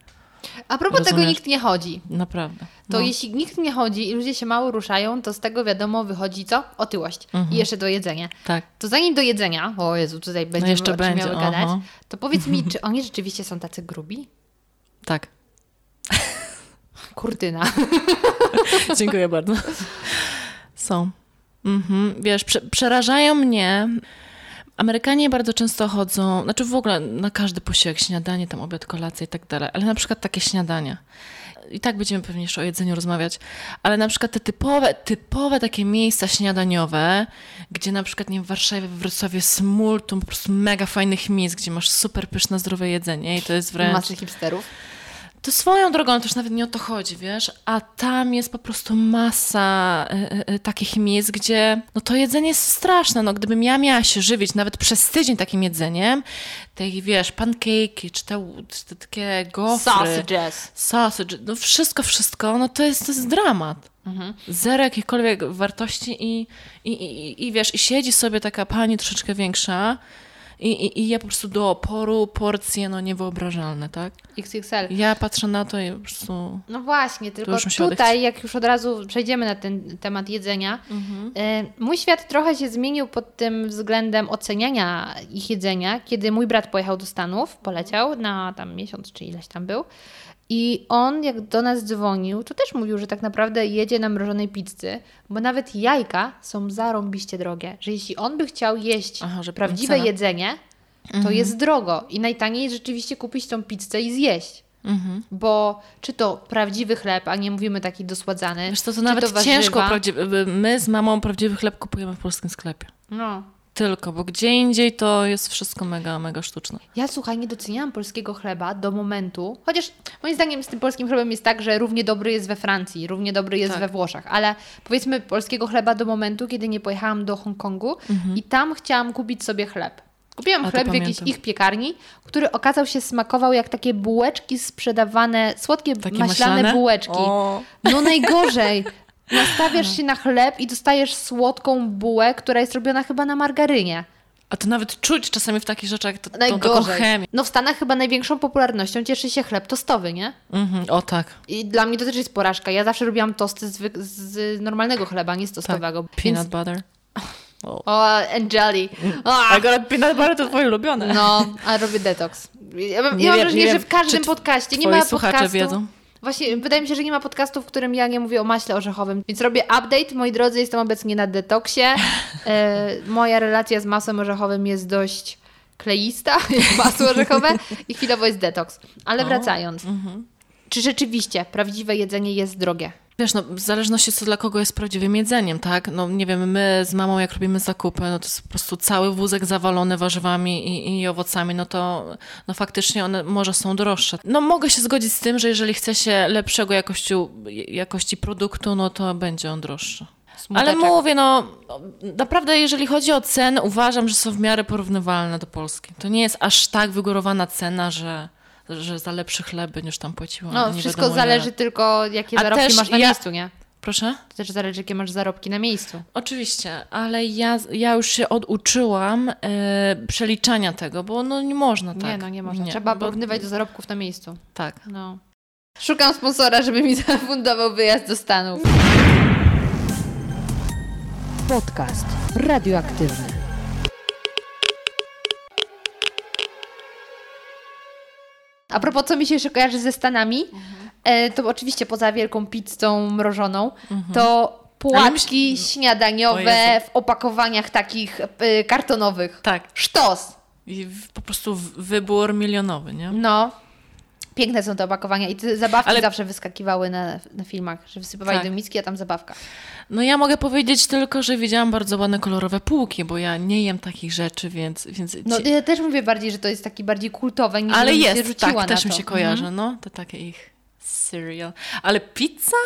A propos tego Rozumiesz? nikt nie chodzi. Naprawdę. To No. jeśli nikt nie chodzi i ludzie się mało ruszają, to z tego wiadomo wychodzi co? Otyłość. Mhm. I jeszcze do jedzenia. Tak. To zanim do jedzenia, o Jezu, tutaj będziemy jeszcze o czym będzie, miały gadać, aha. to powiedz mi, czy oni rzeczywiście są tacy grubi? Tak. Kurtyna. Dziękuję bardzo. Są. Mhm. Wiesz, prze, przerażają mnie. Amerykanie bardzo często chodzą, znaczy w ogóle na każdy posiłek, śniadanie, tam obiad, kolacja i tak dalej, ale na przykład takie śniadania. I tak będziemy pewnie jeszcze o jedzeniu rozmawiać, ale na przykład te typowe, typowe takie miejsca śniadaniowe, gdzie na przykład nie wiem, w Warszawie, w Wrocławiu jest multum po prostu mega fajnych miejsc, gdzie masz super pyszne, zdrowe jedzenie i to jest wręcz... Masy hipsterów. To swoją drogą, to już nawet nie o to chodzi, wiesz, a tam jest po prostu masa y, y, takich miejsc, gdzie no to jedzenie jest straszne, no gdybym ja miała się żywić nawet przez tydzień takim jedzeniem, te wiesz, pancake'i, czy te, czy te takie gofry, Sausages. sausage, no wszystko, wszystko, no to jest, to jest dramat. Zero jakichkolwiek wartości i, i, i, i wiesz, i siedzi sobie taka pani troszeczkę większa i, i, i je po prostu do oporu porcje, no niewyobrażalne, tak? XXL. Ja patrzę na to i po prostu. No właśnie, tylko tutaj, jak już od razu przejdziemy na ten temat jedzenia, Mhm. e, mój świat trochę się zmienił pod tym względem oceniania ich jedzenia, kiedy mój brat pojechał do Stanów, poleciał na tam miesiąc czy ileś tam był. I on, jak do nas dzwonił, to też mówił, że tak naprawdę jedzie na mrożonej pizzy, bo nawet jajka są zarąbiście drogie. Że jeśli on by chciał jeść Aha, że prawdziwe cena. jedzenie, to Mhm. jest drogo. I najtaniej jest rzeczywiście kupić tą pizzę i zjeść. Mhm. Bo czy to prawdziwy chleb, a nie mówimy taki dosładzany. Wiesz co, to nawet warzywa. ciężko. My z mamą prawdziwy chleb kupujemy w polskim sklepie. No. Tylko, bo gdzie indziej to jest wszystko mega, mega sztuczne. Ja słuchaj, nie doceniałam polskiego chleba do momentu, chociaż moim zdaniem z tym polskim chlebem jest tak, że równie dobry jest we Francji, równie dobry jest Tak. we Włoszech, ale powiedzmy polskiego chleba do momentu, kiedy nie pojechałam do Hongkongu i tam chciałam kupić sobie chleb. Kupiłam A chleb w jakiejś ich piekarni, który okazał się smakował jak takie bułeczki sprzedawane, słodkie maślane, maślane? bułeczki. O. No najgorzej. Nastawiasz się na chleb i dostajesz słodką bułę, która jest robiona chyba na margarynie. A to nawet czuć czasami w takich rzeczach, to, to taką Najgorzej. chemię. No w Stanach chyba największą popularnością cieszy się chleb tostowy, nie? Mhm. O tak. I dla mnie to też jest porażka. Ja zawsze robiłam tosty z, z normalnego chleba, nie z tostowego. Tak. Więc- Peanut butter. O, and jelly. O, Akurat peanut butter to twoje ulubione. no, a robię detoks. Ja mam, Nie ja mam wiem- wrażenie, nie że w każdym podcaście, nie ma słuchacze podcastu, wiedzą. Właśnie, wydaje mi się, że nie ma podcastu, w którym ja nie mówię o maśle orzechowym. Więc robię update. Moi drodzy, jestem obecnie na detoksie. E, moja relacja z masłem orzechowym jest dość kleista, jak masło orzechowe i chwilowo jest detoks. Ale wracając. Czy rzeczywiście prawdziwe jedzenie jest drogie? Wiesz, no w zależności co dla kogo jest prawdziwym jedzeniem, tak? No nie wiem, my z mamą jak robimy zakupy, no to jest po prostu cały wózek zawalony warzywami i, i owocami, no to no faktycznie one może są droższe. No mogę się zgodzić z tym, że jeżeli chce się lepszego jakości, jakości produktu, no to będzie on droższy. Ale Smuteczek. mówię, no naprawdę jeżeli chodzi o ceny, uważam, że są w miarę porównywalne do Polski. To nie jest aż tak wygórowana cena, że, że za lepszy chleb będziesz tam płaciła. No, nie wszystko wiadomo zależy ile. tylko, jakie A zarobki masz na ja- miejscu, nie? Proszę? To też zależy, jakie masz zarobki na miejscu. Oczywiście, ale ja, ja już się oduczyłam e, przeliczania tego, bo no nie można tak. Nie, no nie można. Trzeba bo- porównywać do zarobków na miejscu. Tak. No. Szukam sponsora, żeby mi zafundował wyjazd do Stanów. Podcast radioaktywny. A propos, co mi się jeszcze kojarzy ze Stanami, e, to oczywiście poza wielką pizzą mrożoną, to płatki myśl- O śniadaniowe w opakowaniach takich e, kartonowych. Tak. Sztos! I po prostu wybór milionowy, nie? No. Piękne są te opakowania i te zabawki Ale- zawsze wyskakiwały na, na filmach, że wysypywali Tak. do miski, a tam zabawka. No ja mogę powiedzieć tylko, że widziałam bardzo ładne kolorowe półki, bo ja nie jem takich rzeczy, więc... więc No ja też mówię bardziej, że to jest taki bardziej kultowe, niż ale się jest, rzuciła tak, na też mi to. się kojarzy, Mhm. no. To takie ich cereal. Ale pizza?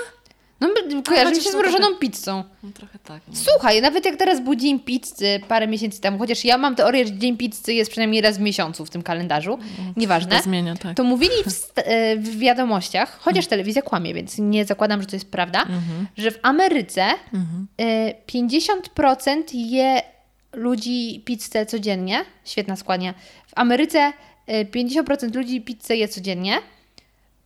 No my- kojarzy mi się z mrożoną pizzą. No trochę tak. no. Słuchaj, nawet jak teraz był Dzień Pizzy parę miesięcy temu, chociaż ja mam teorię, że Dzień Pizzy jest przynajmniej raz w miesiącu w tym kalendarzu, nieważne, To zmienia, tak. to mówili w, e, w wiadomościach, chociaż telewizja kłamie, więc nie zakładam, że to jest prawda, Mhm. że w Ameryce e, 50% je ludzi pizzę codziennie, świetna składnia, w Ameryce e, 50% ludzi pizzę je codziennie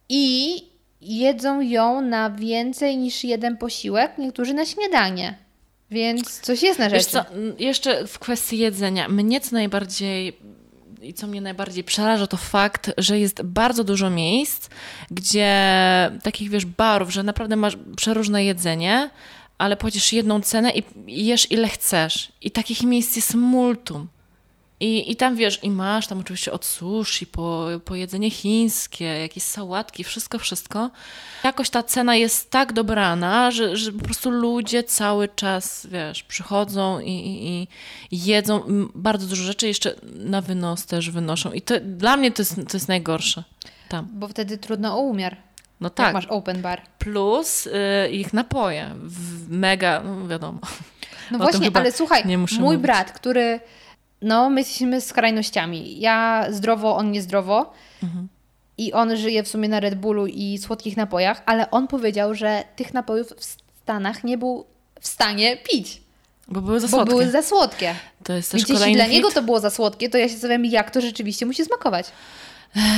i jedzą ją na więcej niż jeden posiłek, niektórzy na śniadanie. Więc coś jest na Wiesz rzeczy. co, m, jeszcze w kwestii jedzenia. Mnie co najbardziej i co mnie najbardziej przeraża, to fakt, że jest bardzo dużo miejsc, gdzie takich, wiesz, barów, że naprawdę masz przeróżne jedzenie, ale płacisz jedną cenę i jesz ile chcesz. I takich miejsc jest multum. I, I tam wiesz, i masz tam oczywiście od sushi, po, po jedzenie chińskie, jakieś sałatki, wszystko, wszystko. Jakoś ta cena jest tak dobrana, że, że po prostu ludzie cały czas, wiesz, przychodzą i, i, i jedzą bardzo dużo rzeczy, jeszcze na wynos też wynoszą. I to, dla mnie to jest, to jest najgorsze tam. Bo wtedy trudno o umiar. No Jak tak, masz open bar. plus y, ich napoje. W mega, no wiadomo. No właśnie, ale słuchaj, mój mówić. brat, który, no my jesteśmy skrajnościami. Ja zdrowo, on niezdrowo. Mhm. I on żyje w sumie na Red Bullu i słodkich napojach, ale on powiedział, że tych napojów w Stanach nie był w stanie pić, Bo były za bo słodkie. były za słodkie. To jest też Więc jeśli dla niego to było za słodkie, to ja się zastanawiam, jak to rzeczywiście musi smakować.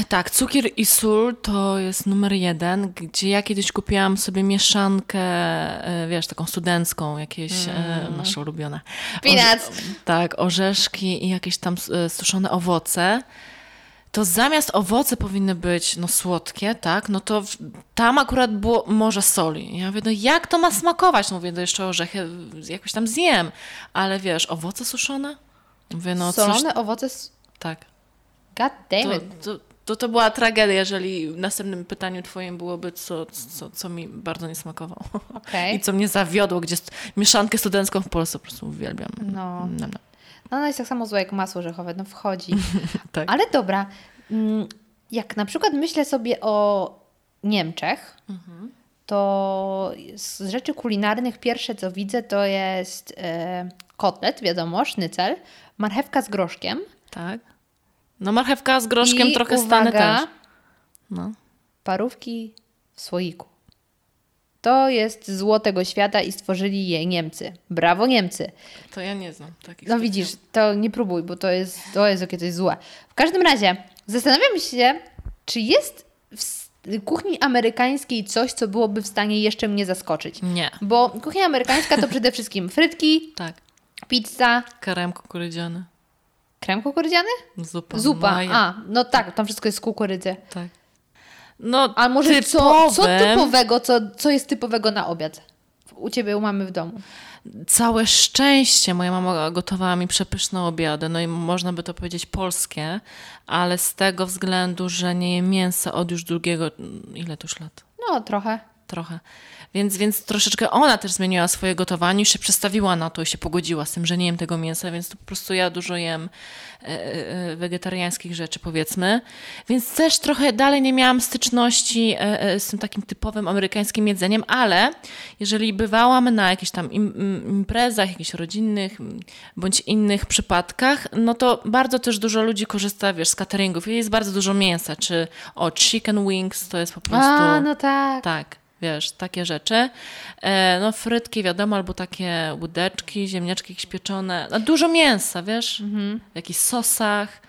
Tak, cukier i sól to jest numer jeden, gdzie ja kiedyś kupiłam sobie mieszankę, e, wiesz, taką studencką, jakieś e, nasze ulubione. Peanuts. tak, orzeszki i jakieś tam e, suszone owoce. To zamiast owoce powinny być no słodkie, tak, no to w, tam akurat było morze soli. Ja mówię, no jak to ma smakować? No mówię, no jeszcze orzechy jakoś tam zjem, ale wiesz, owoce suszone? Mówię, no coś, Solone owoce... s- tak. God damn To, it. to, to, to była tragedia, jeżeli w następnym pytaniu twoim byłoby, co, co, co mi bardzo nie smakowało. Okej. I co mnie zawiodło, gdzie st- mieszankę studencką w Polsce po prostu uwielbiam. No. No, no. No ona jest tak samo zła jak masło orzechowe, no wchodzi. Tak. Ale dobra, mm, jak na przykład myślę sobie o Niemczech, Mhm. to z rzeczy kulinarnych pierwsze co widzę to jest e, kotlet, wiadomo, sznycel, marchewka z groszkiem tak. No marchewka z groszkiem i trochę uwaga, stany też. No. parówki w słoiku. To jest zło tego świata i stworzyli je Niemcy. Brawo Niemcy. To ja nie znam takich. No widzisz, to nie próbuj, bo to jest, to jest jakie to jest złe. W każdym razie, zastanawiam się, czy jest w kuchni amerykańskiej coś, co byłoby w stanie jeszcze mnie zaskoczyć. Nie. Bo kuchnia amerykańska to przede wszystkim frytki, Tak. pizza, Karem kukurydziany. Krem kukurydziany? Zupa. Zupa. Maja. A, no tak, tam wszystko jest z kukurydzy. Tak. No, A może co, typowym, co typowego, co, co jest typowego na obiad? U ciebie, u mamy w domu. Całe szczęście moja mama gotowała mi przepyszne obiady, no i można by to powiedzieć polskie, ale z tego względu, że nie jem mięsa od już długiego, ile to już lat? No, trochę. trochę. Więc, więc troszeczkę ona też zmieniła swoje gotowanie, już się przestawiła na to i się pogodziła z tym, że nie jem tego mięsa, więc to po prostu ja dużo jem e, e, wegetariańskich rzeczy, powiedzmy. Więc też trochę dalej nie miałam styczności e, e, z tym takim typowym amerykańskim jedzeniem, ale jeżeli bywałam na jakichś tam im, im, imprezach, jakichś rodzinnych bądź innych przypadkach, no to bardzo też dużo ludzi korzysta, wiesz, z cateringów. I Jest bardzo dużo mięsa, czy o chicken wings, to jest po prostu... A, no tak. Tak, wiesz, takie rzeczy. E, no frytki, wiadomo, albo takie łódeczki, ziemniaczki jakieś pieczone. No, dużo mięsa, wiesz, w jakichś sosach.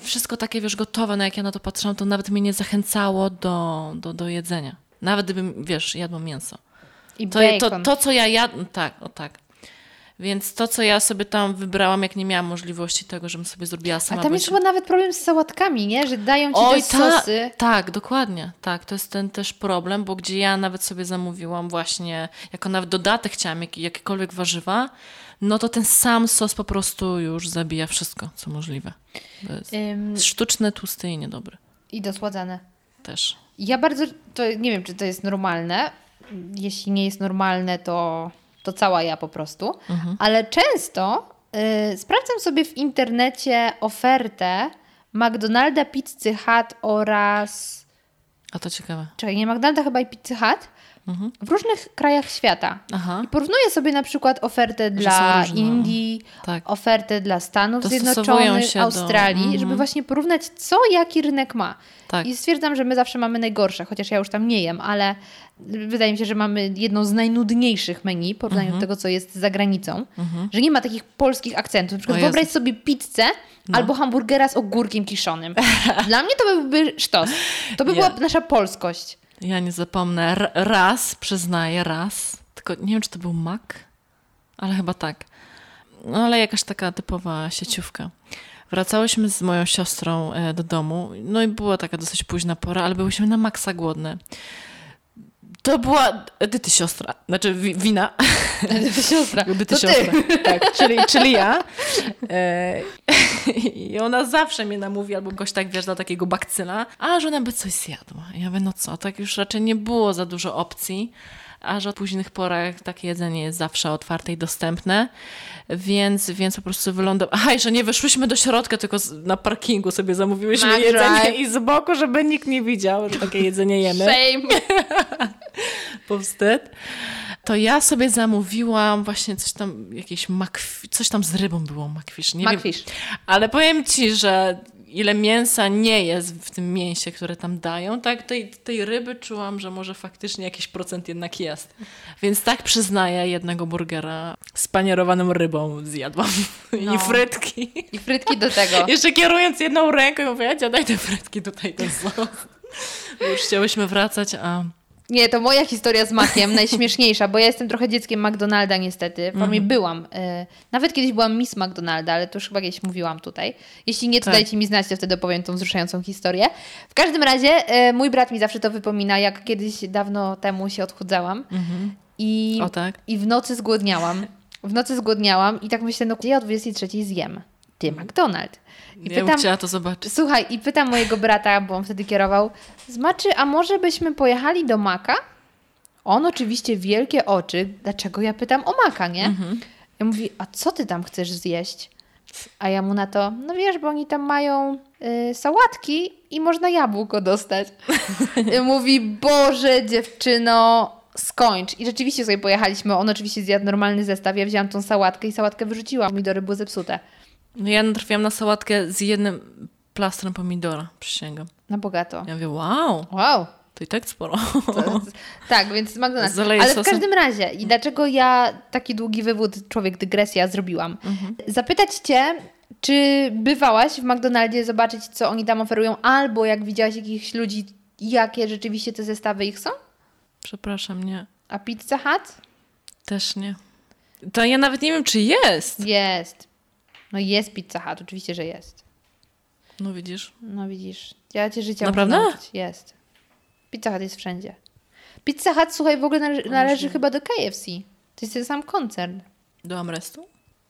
Wszystko takie, wiesz, gotowe. No jak ja na to patrzyłam, to nawet mnie nie zachęcało do, do, do jedzenia. Nawet gdybym, wiesz, jadła mięso. I To, to, to co ja jadłam, tak, o tak. Więc to, co ja sobie tam wybrałam, jak nie miałam możliwości tego, żebym sobie zrobiła A sama. tam bądź- jest chyba nawet problem z sałatkami, nie? Że dają ci Oj, te ta, sosy. tak, dokładnie. Tak, to jest ten też problem, bo gdzie ja nawet sobie zamówiłam właśnie, jako nawet dodatek chciałam jak, jakiekolwiek warzywa, no to ten sam sos po prostu już zabija wszystko, co możliwe. To jest Ym, sztuczny, tłusty i niedobry I dosładzane. też. Ja bardzo, to nie wiem, czy to jest normalne. Jeśli nie jest normalne, to, to cała ja po prostu. Ale często y, sprawdzam sobie w internecie ofertę McDonalda, Pizzy Hut oraz... A to ciekawe. Czekaj, nie McDonalda chyba i Pizzy Hut w różnych krajach świata. Aha. I porównuję sobie na przykład ofertę dla. Indii, Tak. ofertę dla Stanów Zjednoczonych, się do- Australii, Mhm. żeby właśnie porównać, co jaki rynek ma. Tak. I stwierdzam, że my zawsze mamy najgorsze, chociaż ja już tam nie jem, ale wydaje mi się, że mamy jedną z najnudniejszych menu w porównaniu Mhm. do tego, co jest za granicą. Że nie ma takich polskich akcentów. Na przykład O Jezu. wyobraź sobie pizzę No. albo hamburgera z ogórkiem kiszonym. Dla mnie to byłby sztos. To by Ja. była nasza polskość. Ja nie zapomnę. R- raz, przyznaję, raz. Tylko nie wiem, czy to był Mac, ale chyba tak. No ale jakaś taka typowa sieciówka. Wracałyśmy z moją siostrą e, do domu, no i była taka dosyć późna pora, ale byłyśmy na maksa głodne. To była Edyty siostra, znaczy wi- wina. Siostra. Edyty To ty. siostra. Tak, czyli, czyli ja. E, I ona zawsze mnie namówi, albo goś tak wiesz, do takiego bakcyla, a że ona by coś zjadła. Ja mówię, no co, tak już raczej nie było za dużo opcji, a że o późnych porach takie jedzenie jest zawsze otwarte i dostępne, więc, więc po prostu wylądowałam. Aha, jeszcze nie weszłyśmy do środka, tylko na parkingu sobie zamówiłyśmy jedzenie drive. i z boku, żeby nikt nie widział, że takie jedzenie jemy Shame. powstyd, to ja sobie zamówiłam właśnie coś tam, jakieś makwi, coś tam z rybą było, makwisz. Nie. Wiem, ale powiem ci, że ile mięsa nie jest w tym mięsie, które tam dają, tak tej, tej ryby czułam, że może faktycznie jakiś procent jednak jest. Więc tak przyznaję, jednego burgera z panierowaną rybą zjadłam. No. I frytki. I frytki do tego. Jeszcze kierując jedną ręką, mówię, ja daj te frytki tutaj, ten sos. Już chciałyśmy wracać, a... Nie, to moja historia z makiem, najśmieszniejsza, bo ja jestem trochę dzieckiem McDonalda niestety. W formie Mhm. byłam. Y, nawet kiedyś byłam Miss McDonalda, ale to już chyba kiedyś mówiłam tutaj. Jeśli nie, to Tak. dajcie mi znać, to wtedy opowiem tą wzruszającą historię. W każdym razie y, mój brat mi zawsze to wypomina, jak kiedyś dawno temu się odchudzałam. I, Mhm. O tak? I w nocy zgłodniałam. W nocy zgłodniałam i tak myślę, no ja o 23 zjem. Ty, McDonald. I Ja bym chciała to zobaczyć. Słuchaj, i pytam mojego brata, bo on wtedy kierował, Zmaczy, a może byśmy pojechali do Maka? On oczywiście wielkie oczy, dlaczego ja pytam o Maka, nie? Ja mówi, a co ty tam chcesz zjeść? A ja mu na to, no wiesz, bo oni tam mają y, sałatki i można jabłko dostać. I mówi, Boże dziewczyno, skończ. I rzeczywiście sobie pojechaliśmy, on oczywiście zjadł normalny zestaw, ja wzięłam tą sałatkę i sałatkę wyrzuciłam, pomidory były zepsute. No ja natrafiłam na sałatkę z jednym plastrem pomidora, przysięgam. Na bogato. Ja mówię, wow, Wow. to i tak sporo. To- tak, więc McDonald's. Zaleję Ale w sosem. każdym razie, i dlaczego ja taki długi wywód, człowiek dygresja, zrobiłam? Mhm. Zapytać Cię, czy bywałaś w McDonaldzie zobaczyć, co oni tam oferują, albo jak widziałaś jakichś ludzi, jakie rzeczywiście te zestawy ich są? Przepraszam, nie. A Pizza Hut? Też nie. To ja nawet nie wiem, czy jest. Jest. No jest Pizza Hut, oczywiście, że jest. No widzisz. No widzisz, ja Cię życia Naprawdę? muszę nauczyć. Jest. Pizza Hut jest wszędzie. Pizza Hut, słuchaj, w ogóle nale- należy chyba do KFC. To jest ten sam koncern. Do Amrestu?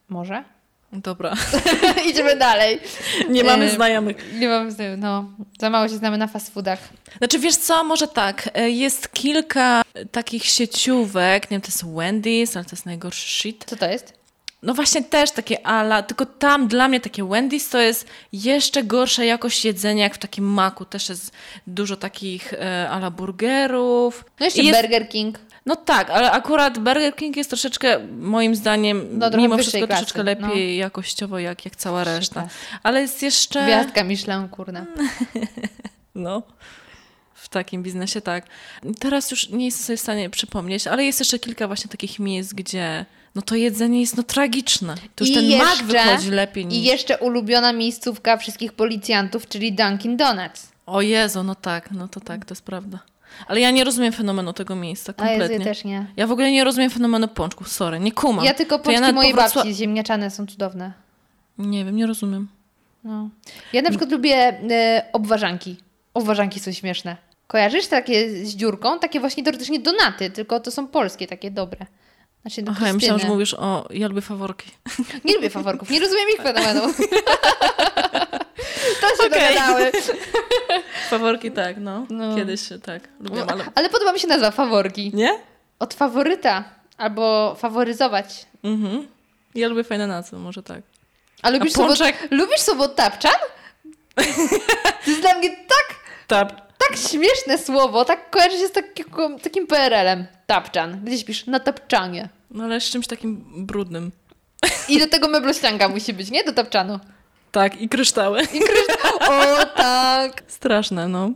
Może? Dobra. Idziemy dalej. Nie mamy znajomych. Nie mam znajomych, no. Za mało się znamy na fast foodach. Znaczy, wiesz co, może tak, e, jest kilka takich sieciówek, nie wiem, to jest Wendy's, ale to jest najgorszy shit. Co to jest? No właśnie też takie ala, tylko tam dla mnie takie Wendy's to jest jeszcze gorsza jakość jedzenia jak w takim maku. Też jest dużo takich e, ala burgerów. No jeszcze I jest, Burger King. No tak, ale akurat Burger King jest troszeczkę, moim zdaniem, No, mimo wszystko klasy, troszeczkę lepiej jakościowo jak, jak cała reszta. klasy. Ale jest jeszcze... Gwiazdka Michelin, kurna. No. W takim biznesie tak. Teraz już nie jestem sobie w stanie przypomnieć, ale jest jeszcze kilka właśnie takich miejsc, gdzie no to jedzenie jest no tragiczne. To już I ten jeszcze- mak wychodzi lepiej niż... I jeszcze ulubiona miejscówka wszystkich policjantów, czyli Dunkin' Donuts. O Jezu, no tak, no to tak, to jest prawda. Ale ja nie rozumiem fenomenu tego miejsca A Jezu, kompletnie. ja też nie. Ja w ogóle nie rozumiem fenomenu pączków, sorry, nie kumam. Ja tylko pączki nawet mojej po Wrocław- babci ziemniaczane są cudowne. Nie wiem, nie rozumiem. No. Ja na przykład lubię e, obwarzanki. Obwarzanki są śmieszne. Kojarzysz takie z dziurką? Takie właśnie teoretycznie donaty, tylko to są polskie, takie dobre. Znaczy, do Aha, ja myślałam, że mówisz o... Ja lubię faworki. Nie lubię faworków, nie rozumiem ich fenomenu. to się Okej. dogadały. Faworki tak, no. No. Kiedyś tak, lubię, ale... Ale podoba mi się nazwa faworki. Nie? Od faworyta. Albo faworyzować. Mhm. Ja lubię fajne nazwy, może tak. A lubisz, A sobot... lubisz sobotapczan? To jest dla mnie tak, Tak. Tak śmieszne słowo, tak kojarzy się z takiego, takim PRL-em. Tapczan. Gdzie śpisz? Na tapczanie. No ale z czymś takim brudnym. I do tego meblościanka musi być, nie? Do tapczanu. Tak, i kryształy. I kryształ. O tak. Straszne, no.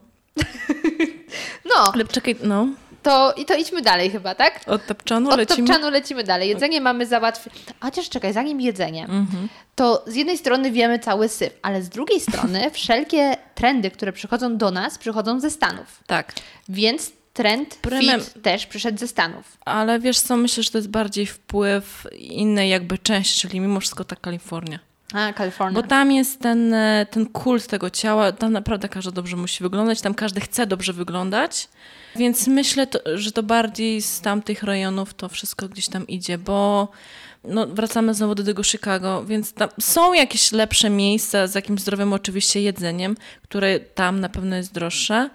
No, Ale czekaj, no. To, i to idźmy dalej chyba, tak? Od tapczanu Od lecimy. tapczanu lecimy dalej. Jedzenie mamy załatwione. Chociaż czekaj, zanim jedzenie, Mhm. to z jednej strony wiemy cały syf, ale z drugiej strony wszelkie trendy, które przychodzą do nas, przychodzą ze Stanów. Tak. Więc trend Prymem- fit też przyszedł ze Stanów. Ale wiesz co, myślę, że to jest bardziej wpływ innej jakby części, czyli mimo wszystko ta Kalifornia. A, Kalifornia. Bo tam jest ten, e, ten kult tego ciała, tam naprawdę każdy dobrze musi wyglądać, tam każdy chce dobrze wyglądać. Więc myślę, to, że to bardziej z tamtych rejonów to wszystko gdzieś tam idzie, bo no, wracamy znowu do tego Chicago, więc tam są jakieś lepsze miejsca z jakimś zdrowym oczywiście jedzeniem, które tam na pewno jest droższe,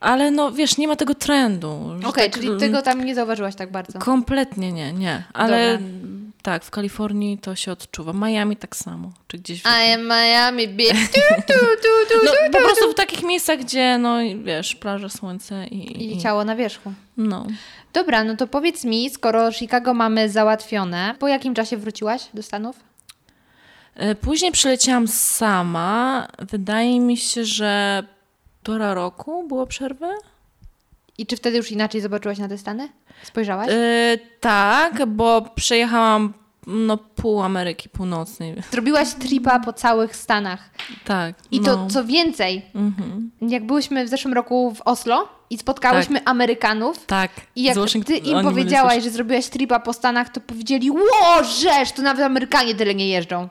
ale no wiesz, nie ma tego trendu. Okej, tak, czyli tego tam nie zauważyłaś tak bardzo. Kompletnie nie, nie. Ale Dobra. Tak, w Kalifornii to się odczuwa. Miami tak samo. Czy gdzieś w... I am Miami, bitch. Tu, tu, tu, tu, No, tu, po tu, prostu w takich miejscach, gdzie, no wiesz, plaża, słońce i... I i ciało na wierzchu. no. Dobra, no to powiedz mi, skoro Chicago mamy załatwione, po jakim czasie wróciłaś do Stanów? E, Później przyleciałam sama. Wydaje mi się, że półtora roku było przerwy. I czy wtedy już inaczej zobaczyłaś na te Stany? Spojrzałaś? E, tak, bo przejechałam no, pół Ameryki Północnej. Zrobiłaś tripa po całych Stanach. Tak. I no. to co więcej, Mhm. jak byłyśmy w zeszłym roku w Oslo i spotkałyśmy Amerykanów, Tak. i jak ty im powiedziałaś, że zrobiłaś tripa po Stanach, to powiedzieli, ło, rzecz, to nawet Amerykanie tyle nie jeżdżą.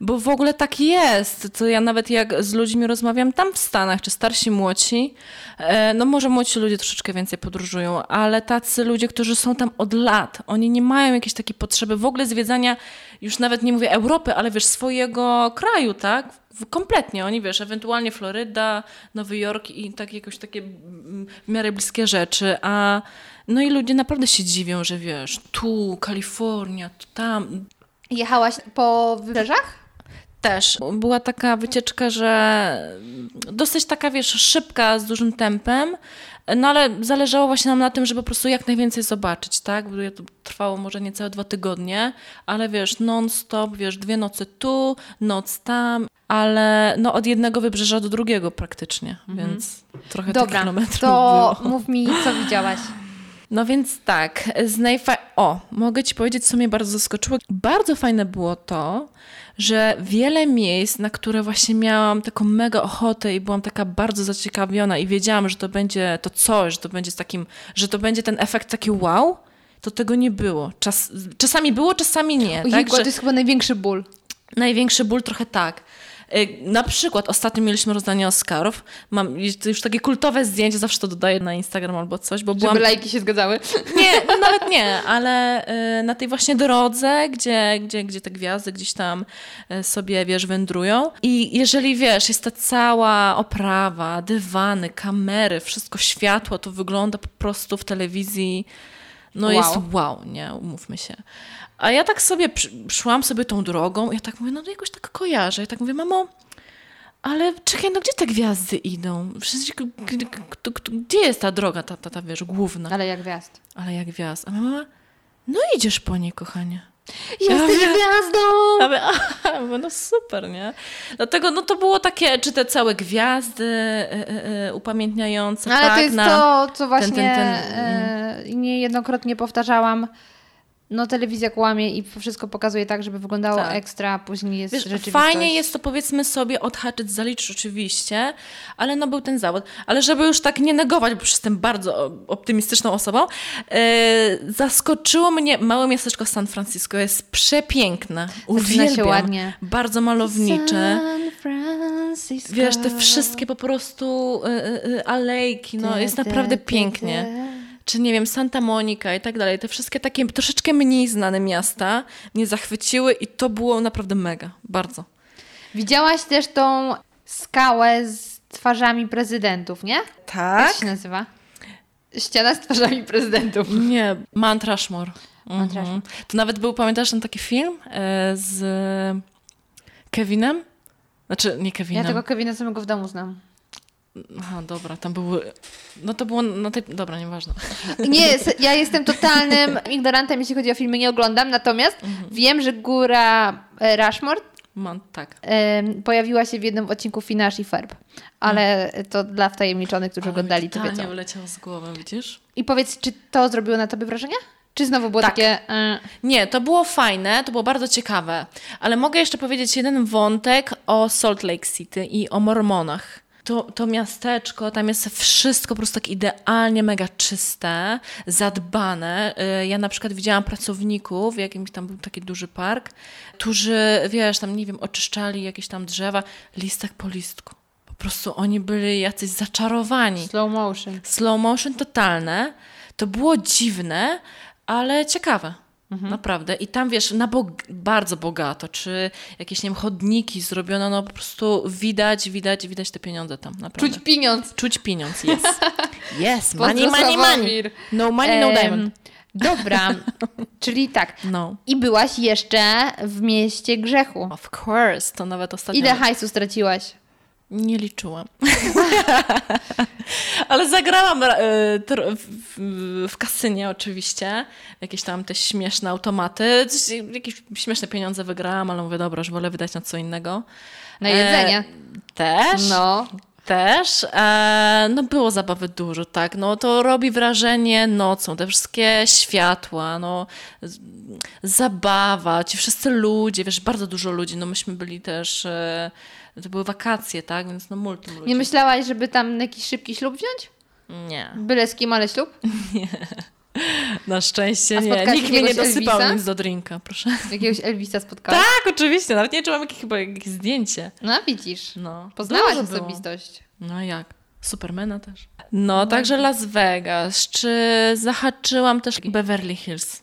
Bo w ogóle tak jest. To ja nawet jak z ludźmi rozmawiam tam w Stanach, czy starsi, młodsi, e, no może młodsi ludzie troszeczkę więcej podróżują, ale tacy ludzie, którzy są tam od lat, oni nie mają jakiejś takiej potrzeby w ogóle zwiedzania, już nawet nie mówię Europy, ale wiesz, swojego kraju, tak? Kompletnie. Oni, wiesz, ewentualnie Floryda, Nowy Jork i tak jakoś takie mm, w miarę bliskie rzeczy, a no i ludzie naprawdę się dziwią, że wiesz, tu Kalifornia, tu tam, Jechałaś po wybrzeżach? Też. Była taka wycieczka, że dosyć taka, wiesz, szybka, z dużym tempem, no ale zależało właśnie nam na tym, żeby po prostu jak najwięcej zobaczyć, tak? Bo to trwało może niecałe dwa tygodnie, ale wiesz, non-stop, wiesz, dwie noce tu, noc tam, ale no od jednego wybrzeża do drugiego praktycznie, więc trochę tych Dobra, kilometrów to było. mów mi, co widziałaś. No więc tak, z najfa... O, mogę Ci powiedzieć, co mnie bardzo zaskoczyło. Bardzo fajne było to, że wiele miejsc, na które właśnie miałam taką mega ochotę i byłam taka bardzo zaciekawiona i wiedziałam, że to będzie to coś, że to będzie z takim, że to będzie ten efekt taki wow, to tego nie było. Czas... Czasami było, czasami nie. Ojejku, tak? to Że jest chyba największy ból. największy ból trochę tak. Y, Na przykład ostatnio mieliśmy rozdanie Oscarów. Mam już takie kultowe zdjęcie, zawsze to dodaję na Instagram albo coś, bo byłam... Żeby lajki się zgadzały. Nie, no nawet nie, ale y, na tej właśnie drodze, gdzie, gdzie, gdzie te gwiazdy gdzieś tam y, sobie, wiesz, wędrują. I jeżeli, wiesz, jest ta cała oprawa, dywany, kamery, wszystko światło, to wygląda po prostu w telewizji, no Wow. jest wow, nie, umówmy się. A ja tak sobie szłam sobie tą drogą i ja tak mówię, no to jakoś tak kojarzę. Ja tak mówię, mamo, ale czekaj, no gdzie te gwiazdy idą? Przecież, gdzie jest ta droga, ta, ta, ta wiesz, główna? Ale jak gwiazd. Ale jak gwiazd. A mama, no idziesz po niej, kochanie. Jesteś Ja- gwiazdą! Ja mówię, no super, nie? Dlatego no to było takie, czy te całe gwiazdy e, e, e, upamiętniające, Ale tak? to jest na, to, co właśnie ten, ten, e, niejednokrotnie powtarzałam. No telewizja kłamie i wszystko pokazuje tak, żeby wyglądało Tak. ekstra, a później jest Wiesz, rzeczywistość. fajnie jest to powiedzmy sobie odhaczyć, zaliczyć oczywiście, ale no był ten zawód. Ale żeby już tak nie negować, bo jestem bardzo optymistyczną osobą, e, zaskoczyło mnie małe miasteczko San Francisco. Jest przepiękne. Zaczyna się Uwielbiam. ładnie. Bardzo malownicze. San Francisco. Wiesz, te wszystkie po prostu y, y, y, alejki, no jest naprawdę pięknie. Czy nie wiem, Santa Monica i tak dalej. Te wszystkie takie troszeczkę mniej znane miasta mnie zachwyciły i to było naprawdę mega. Bardzo. Widziałaś też tą skałę z twarzami prezydentów, nie? Jak Tak? się nazywa? Ściana z twarzami prezydentów. Nie, Mount Rushmore. Mount Mhm. Rushmore. To nawet był, pamiętasz ten taki film e, z Kevinem? Znaczy, nie Ja Kevinem. tego Kevina samego w domu znam. Aha, dobra, tam były... No to było na tej... Dobra, nieważne. Nie, ja jestem totalnym ignorantem, jeśli chodzi o filmy, nie oglądam, natomiast Mhm. wiem, że góra e, Rushmore Mount, tak. pojawiła się w jednym odcinku Finash i Ferb, ale to dla wtajemniczonych, którzy oglądali, to to wiedzą. nie wyleciało z głowy, widzisz? I powiedz, czy to zrobiło na tobie wrażenie? Czy znowu było Tak. takie... e, Nie, to było fajne, to było bardzo ciekawe, ale mogę jeszcze powiedzieć jeden wątek o Salt Lake City i o Mormonach. To, to miasteczko, tam jest wszystko po prostu tak idealnie mega czyste, zadbane. Y, Ja na przykład widziałam pracowników, w jakimś tam był taki duży park, którzy, wiesz, tam nie wiem, oczyszczali jakieś tam drzewa, listek po listku. Po prostu oni byli jacyś zaczarowani slow motion. slow motion totalne. To było dziwne, ale ciekawe. Mhm. Naprawdę. I tam wiesz, na bog- bardzo bogato, czy jakieś, nie wiem, chodniki zrobiono, no po prostu widać, widać, widać te pieniądze tam, naprawdę. Czuć pieniądz. Czuć pieniądz, yes. Yes, money, money, money. No money, no diamond. Dobra, czyli tak. No. I byłaś jeszcze w mieście grzechu. Of course, to nawet ostatnio... Ile hajsu straciłaś? Nie liczyłam. Ale zagrałam e, w, kasynie oczywiście. Jakieś tam te śmieszne automaty. Coś, jakieś śmieszne pieniądze wygrałam, ale mówię, dobra, już wolę wydać na co innego. Na jedzenie. E, też. No. Też. E, no było zabawy dużo, tak. No to robi wrażenie nocą. Te wszystkie światła, no zabawa, ci wszyscy ludzie, wiesz, bardzo dużo ludzi. No myśmy byli też... E, to były wakacje, tak? Więc no multum ludzi. Nie myślałaś, żeby tam jakiś szybki ślub wziąć? Nie. Byle z kim, ale ślub? Na szczęście nie. Nikt mnie nie dosypał Elvisa? nic do drinka, proszę. Jakiegoś Elvisa spotkałaś? Tak, oczywiście. Nawet nie czułam jakieś, chyba jakieś zdjęcie. No widzisz. No. Poznałaś Dużo było. osobistość. No jak? Supermana też. No, także Las Vegas. Czy zahaczyłam też Beverly Hills?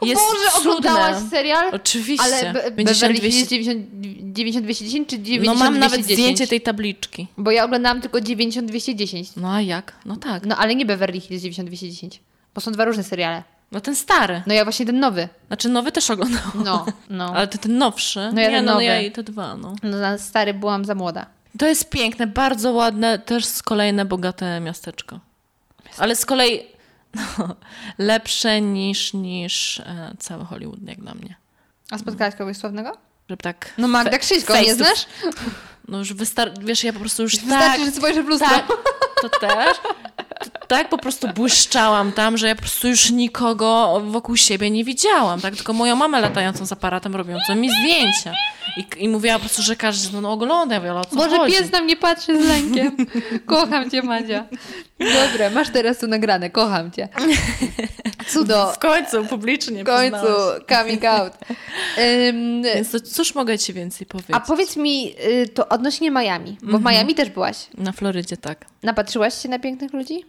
O Jest Boże, cudne. oglądałaś serial? Oczywiście. Ale Be- 50, Beverly 200. Hills 90, 90 210 czy 90 No mam nawet 210? zdjęcie tej tabliczki. Bo ja oglądałam tylko 90 210. No a jak? No tak. No ale nie Beverly Hills 90 210. Bo są dwa różne seriale. No ten stary. No ja właśnie ten nowy. Znaczy nowy też oglądałam. No, no. Ale to ten nowszy. No ja nie, ten no, nowy. ja i te dwa, no. No na stary byłam za młoda. To jest piękne, bardzo ładne, też z kolejne bogate miasteczko. Ale z kolei no, lepsze niż, niż e, cały Hollywood, jak dla mnie. A spotkałaś kogoś sławnego? Żeby tak... No Magda Krzyśko, nie znasz? No już wystarczy, wiesz, ja po prostu już Wystarczy, tak, że spojrzę w lustro. tak, to też. tak po prostu błyszczałam tam, że ja po prostu już nikogo wokół siebie nie widziałam, tak? Tylko moją mamę latającą z aparatem, robiącą mi zdjęcia. I, i mówiła po prostu, że każdy no, ogląda, Wiola, o co Może chodzi? pies na mnie patrzy z lękiem. Kocham cię, Madzia. Dobra, masz teraz tu nagrane. Kocham cię. Cudo. W końcu, publicznie W końcu, przyznałaś. coming out. Ym, Więc to cóż mogę ci więcej powiedzieć? a powiedz mi y, to odnośnie Miami, bo w Miami też byłaś. Na Florydzie tak. Napatrzyłaś się na pięknych ludzi?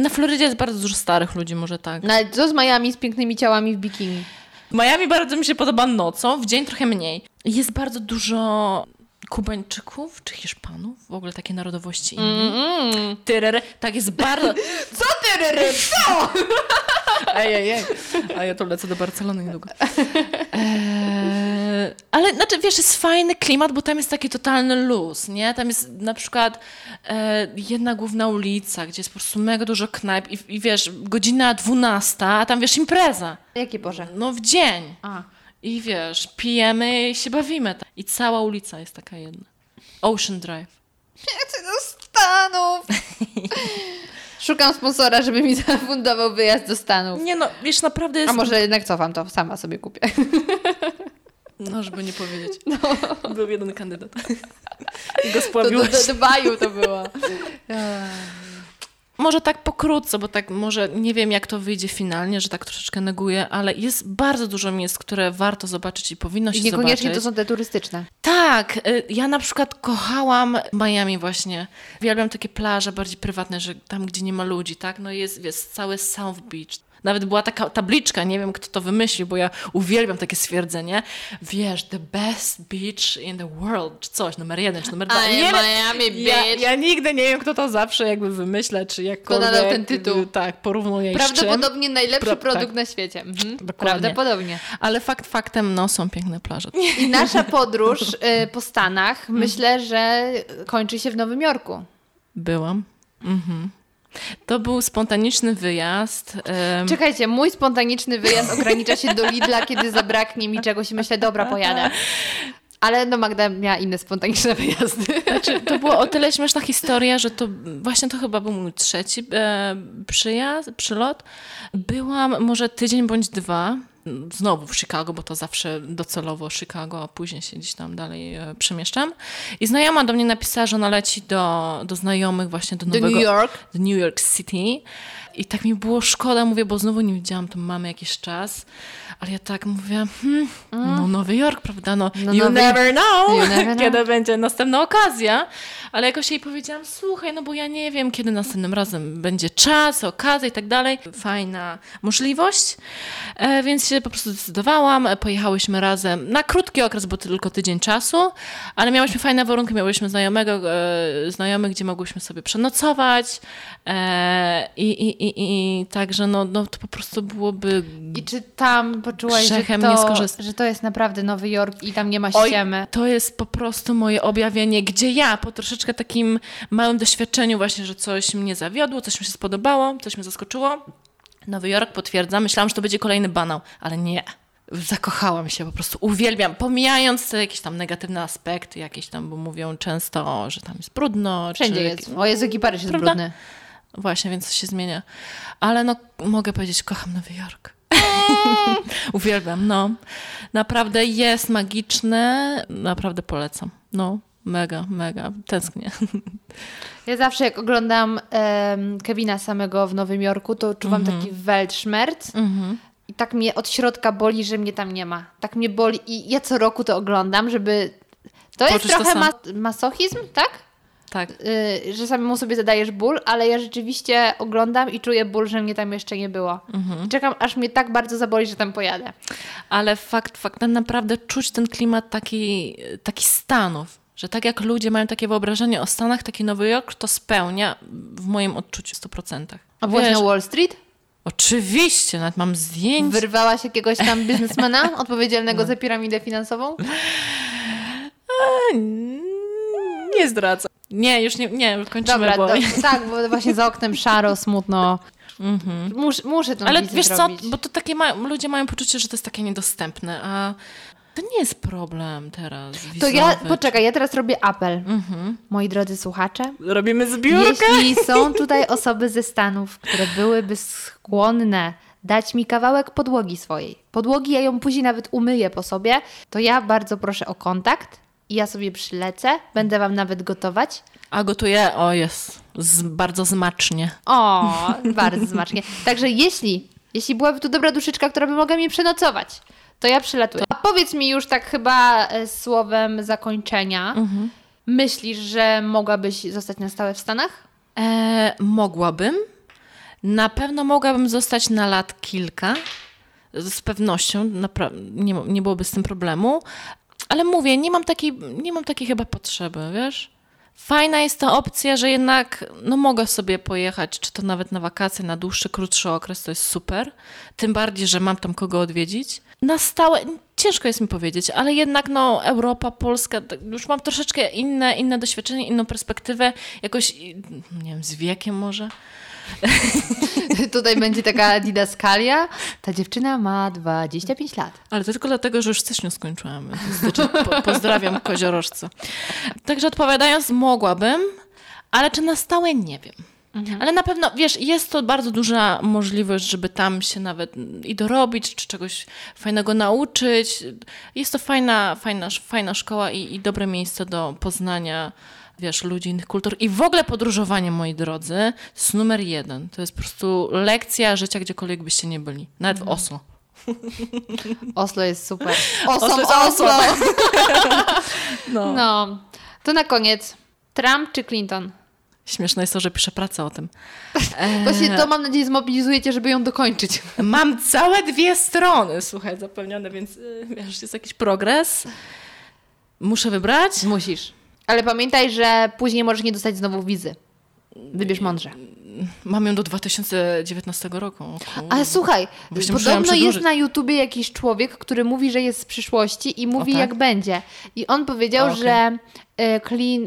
Na Florydzie jest bardzo dużo starych ludzi, może tak. No ale co z Miami z pięknymi ciałami w bikini? Miami bardzo mi się podoba nocą, w dzień trochę mniej. Jest bardzo dużo Kubańczyków czy Hiszpanów, w ogóle takie narodowości inne. Mm. Tyrere, tak jest bardzo... Co ty, ryry? Co? Ej, ej, ej. A ja to lecę do Barcelony niedługo. Ale znaczy, wiesz, jest fajny klimat, bo tam jest taki totalny luz, nie? Tam jest na przykład e, jedna główna ulica, gdzie jest po prostu mega dużo knajp i, i wiesz, godzina 12, a tam wiesz, impreza. Jakie Boże? No w dzień. A. I wiesz, pijemy i się bawimy. I cała ulica jest taka jedna. Ocean Drive. Chcę do Stanów. Szukam sponsora, żeby mi zafundował wyjazd do Stanów. Nie no, wiesz, naprawdę jest... A może jednak cofam to, sama sobie kupię. No, żeby nie powiedzieć. Był jeden kandydat. I go To do, spławiłeś. do Dubaju to było. Może tak pokrótce, bo tak może nie wiem, jak to wyjdzie finalnie, że tak troszeczkę neguję, ale jest bardzo dużo miejsc, które warto zobaczyć i powinno się I niekoniecznie zobaczyć. to są te turystyczne. Tak, y, ja na przykład kochałam Miami właśnie. Uwielbiam takie plaże bardziej prywatne, że tam, gdzie nie ma ludzi, tak? No jest, jest cały South Beach. Nawet była taka tabliczka, nie wiem kto to wymyślił, bo ja uwielbiam takie stwierdzenie. Wiesz, the best beach in the world, czy coś, numer jeden, czy numer dwa. I nie. Miami Ja, beach. ja nigdy nie wiem, kto to zawsze jakby wymyśla, czy jakkolwiek. nadał ten tytuł. Tak, porównuje. Prawdopodobnie najlepszy Pra- produkt tak. na świecie. Mhm. Prawdopodobnie. Ale fakt faktem, no są piękne plaże. I nasza podróż y, po Stanach myślę, że kończy się w Nowym Jorku. Byłam. Mhm. To był spontaniczny wyjazd. Czekajcie, mój spontaniczny wyjazd ogranicza się do Lidla, kiedy zabraknie mi czegoś i myślę, dobra, pojadę. Ale no Magda miała inne spontaniczne wyjazdy. Znaczy, to była o tyle śmieszna historia, że to właśnie to chyba był mój trzeci e, przyjazd, przylot. Byłam może tydzień bądź dwa. Znowu w Chicago, bo to zawsze docelowo Chicago, a później się gdzieś tam dalej e, przemieszczam. I znajoma do mnie napisała, że ona leci do, do znajomych właśnie do Do nowego... New York. do New York City. I tak mi było szkoda, mówię, bo znowu nie widziałam tam mamy jakiś czas. Ale ja tak mówię, hmm, no Nowy Jork, prawda? No, No you Nowy- never know, You never know. kiedy będzie następna okazja. Ale jakoś jej powiedziałam, słuchaj, no bo ja nie wiem, kiedy następnym razem będzie czas, okazja i tak dalej. Fajna możliwość, e, więc się po prostu zdecydowałam. Pojechałyśmy razem na krótki okres, bo tylko tydzień czasu, ale miałyśmy fajne warunki, miałyśmy znajomego, e, znajomych, gdzie mogłyśmy sobie przenocować e, i, i, i, i także no, no to po prostu byłoby I czy tam poczułaś, że to, że to jest naprawdę Nowy Jork i tam nie ma Oj, ściemy? to jest po prostu moje objawienie, gdzie ja po troszeczkę takim małym doświadczeniu właśnie, że coś mnie zawiodło, coś mi się spodobało, coś mnie zaskoczyło. Nowy Jork potwierdza. Myślałam, że to będzie kolejny banał, ale nie. Zakochałam się, po prostu uwielbiam, pomijając te jakieś tam negatywne aspekty, jakieś tam, bo mówią często, że tam jest brudno. Wszędzie czy... jest. O Jezu, Paryż jest Prawda? brudny. Właśnie, więc to się zmienia. Ale no, mogę powiedzieć, kocham Nowy Jork. Uwielbiam, no. Naprawdę jest magiczne, naprawdę polecam. No, mega, mega, tęsknię. Ja zawsze jak oglądam em, Kevina samego w Nowym Jorku, to czuwam Mhm. taki weltschmerz. I tak mnie od środka boli, że mnie tam nie ma. Tak mnie boli i ja co roku to oglądam, żeby... To jest Poczuć to trochę ma- masochizm, tak? Tak. Y, że samemu sobie zadajesz ból, ale ja rzeczywiście oglądam i czuję ból, że mnie tam jeszcze nie było. Mhm. Czekam, aż mnie tak bardzo zaboli, że tam pojadę. Ale fakt faktem naprawdę czuć ten klimat taki, taki Stanów. Że tak jak ludzie mają takie wyobrażenie o Stanach, taki Nowy Jork to spełnia w moim odczuciu w 100%. A byłaś Wiesz, na Wall Street? Oczywiście, nawet mam zdjęcia. Wyrwałaś jakiegoś tam biznesmena No. odpowiedzialnego za piramidę finansową? Nie zdradzę. Nie, już nie, nie kończymy, Dobra, bo... do, tak, bo właśnie za oknem szaro, smutno. Mus, muszę to Ale wiesz co, bo to takie ma, ludzie mają poczucie, że to jest takie niedostępne, a To nie jest problem teraz. To ja, wizowy. poczekaj, ja teraz robię apel. Mhm. Moi drodzy słuchacze, Robimy zbiórkę. jeśli są tutaj osoby ze Stanów, które byłyby skłonne dać mi kawałek podłogi swojej, podłogi ja ją później nawet umyję po sobie, to ja bardzo proszę o kontakt i ja sobie przylecę, będę Wam nawet gotować. A gotuję, o jest, z, bardzo smacznie. O, bardzo smacznie. Także jeśli, jeśli byłaby tu dobra duszyczka, która by mogła mnie przenocować, to ja przylatuję. A powiedz mi już tak chyba e, słowem zakończenia. Myślisz, że mogłabyś zostać na stałe w Stanach? E, mogłabym. Na pewno mogłabym zostać na lat kilka. Z pewnością nie, nie byłoby z tym problemu. Ale mówię, nie mam takiej, nie mam takiej chyba potrzeby, wiesz? Fajna jest ta opcja, że jednak no mogę sobie pojechać, czy to nawet na wakacje, na dłuższy, krótszy okres, to jest super. Tym bardziej, że mam tam kogo odwiedzić. Na stałe, ciężko jest mi powiedzieć, ale jednak no Europa, Polska, już mam troszeczkę inne, inne doświadczenie, inną perspektywę, jakoś, nie wiem, z wiekiem może. Tutaj będzie taka didaskalia. Ta dziewczyna ma 25 lat. Ale to tylko dlatego, że już w styczniu skończyłam. Znaczy, po, pozdrawiam koziorożce. Także odpowiadając, mogłabym, ale czy na stałe nie wiem. Ale na pewno, wiesz, jest to bardzo duża możliwość, żeby tam się nawet i dorobić, czy czegoś fajnego nauczyć. Jest to fajna, fajna, fajna szkoła i, i dobre miejsce do poznania, wiesz, ludzi, innych kultur. I w ogóle podróżowanie, moi drodzy, jest numer jeden. To jest po prostu lekcja życia, gdziekolwiek byście nie byli. Nawet w Oslo. Oslo jest super. Oslo Oslo, jest Oslo. No. No, to na koniec. Trump czy Clinton? Śmieszne jest to, że piszę pracę o tym. Właśnie to mam nadzieję zmobilizujecie, żeby ją dokończyć. Mam całe dwie strony, słuchaj, zapewnione, więc y, wiesz, jest jakiś progres. Muszę wybrać? Musisz. Ale pamiętaj, że później możesz nie dostać znowu wizy. Wybierz mądrze. Mam ją do 2019 roku. O kurde. Ale słuchaj, Właśnie podobno jest na YouTubie jakiś człowiek, który mówi, że jest z przyszłości i mówi tak? jak będzie. I on powiedział, O, okej. że y, Clean,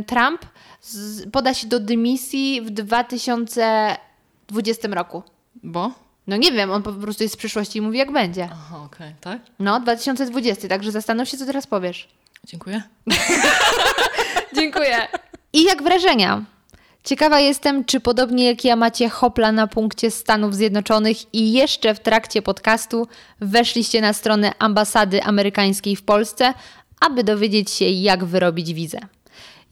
y, Trump z, poda się do dymisji w 2020 roku. Bo? No nie wiem, on po prostu jest z przyszłości i mówi jak będzie. Aha, okej, tak? No, 2020, także zastanów się, co teraz powiesz. Dziękuję. Dziękuję. I jak wrażenia? Ciekawa jestem, czy podobnie jak ja macie hopla na punkcie Stanów Zjednoczonych i jeszcze w trakcie podcastu weszliście na stronę ambasady amerykańskiej w Polsce, aby dowiedzieć się, jak wyrobić wizę.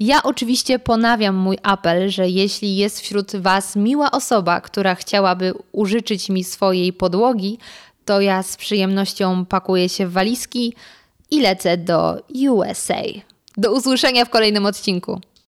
Ja oczywiście ponawiam mój apel, że jeśli jest wśród Was miła osoba, która chciałaby użyczyć mi swojej podłogi, to ja z przyjemnością pakuję się w walizki i lecę do USA. Do usłyszenia w kolejnym odcinku.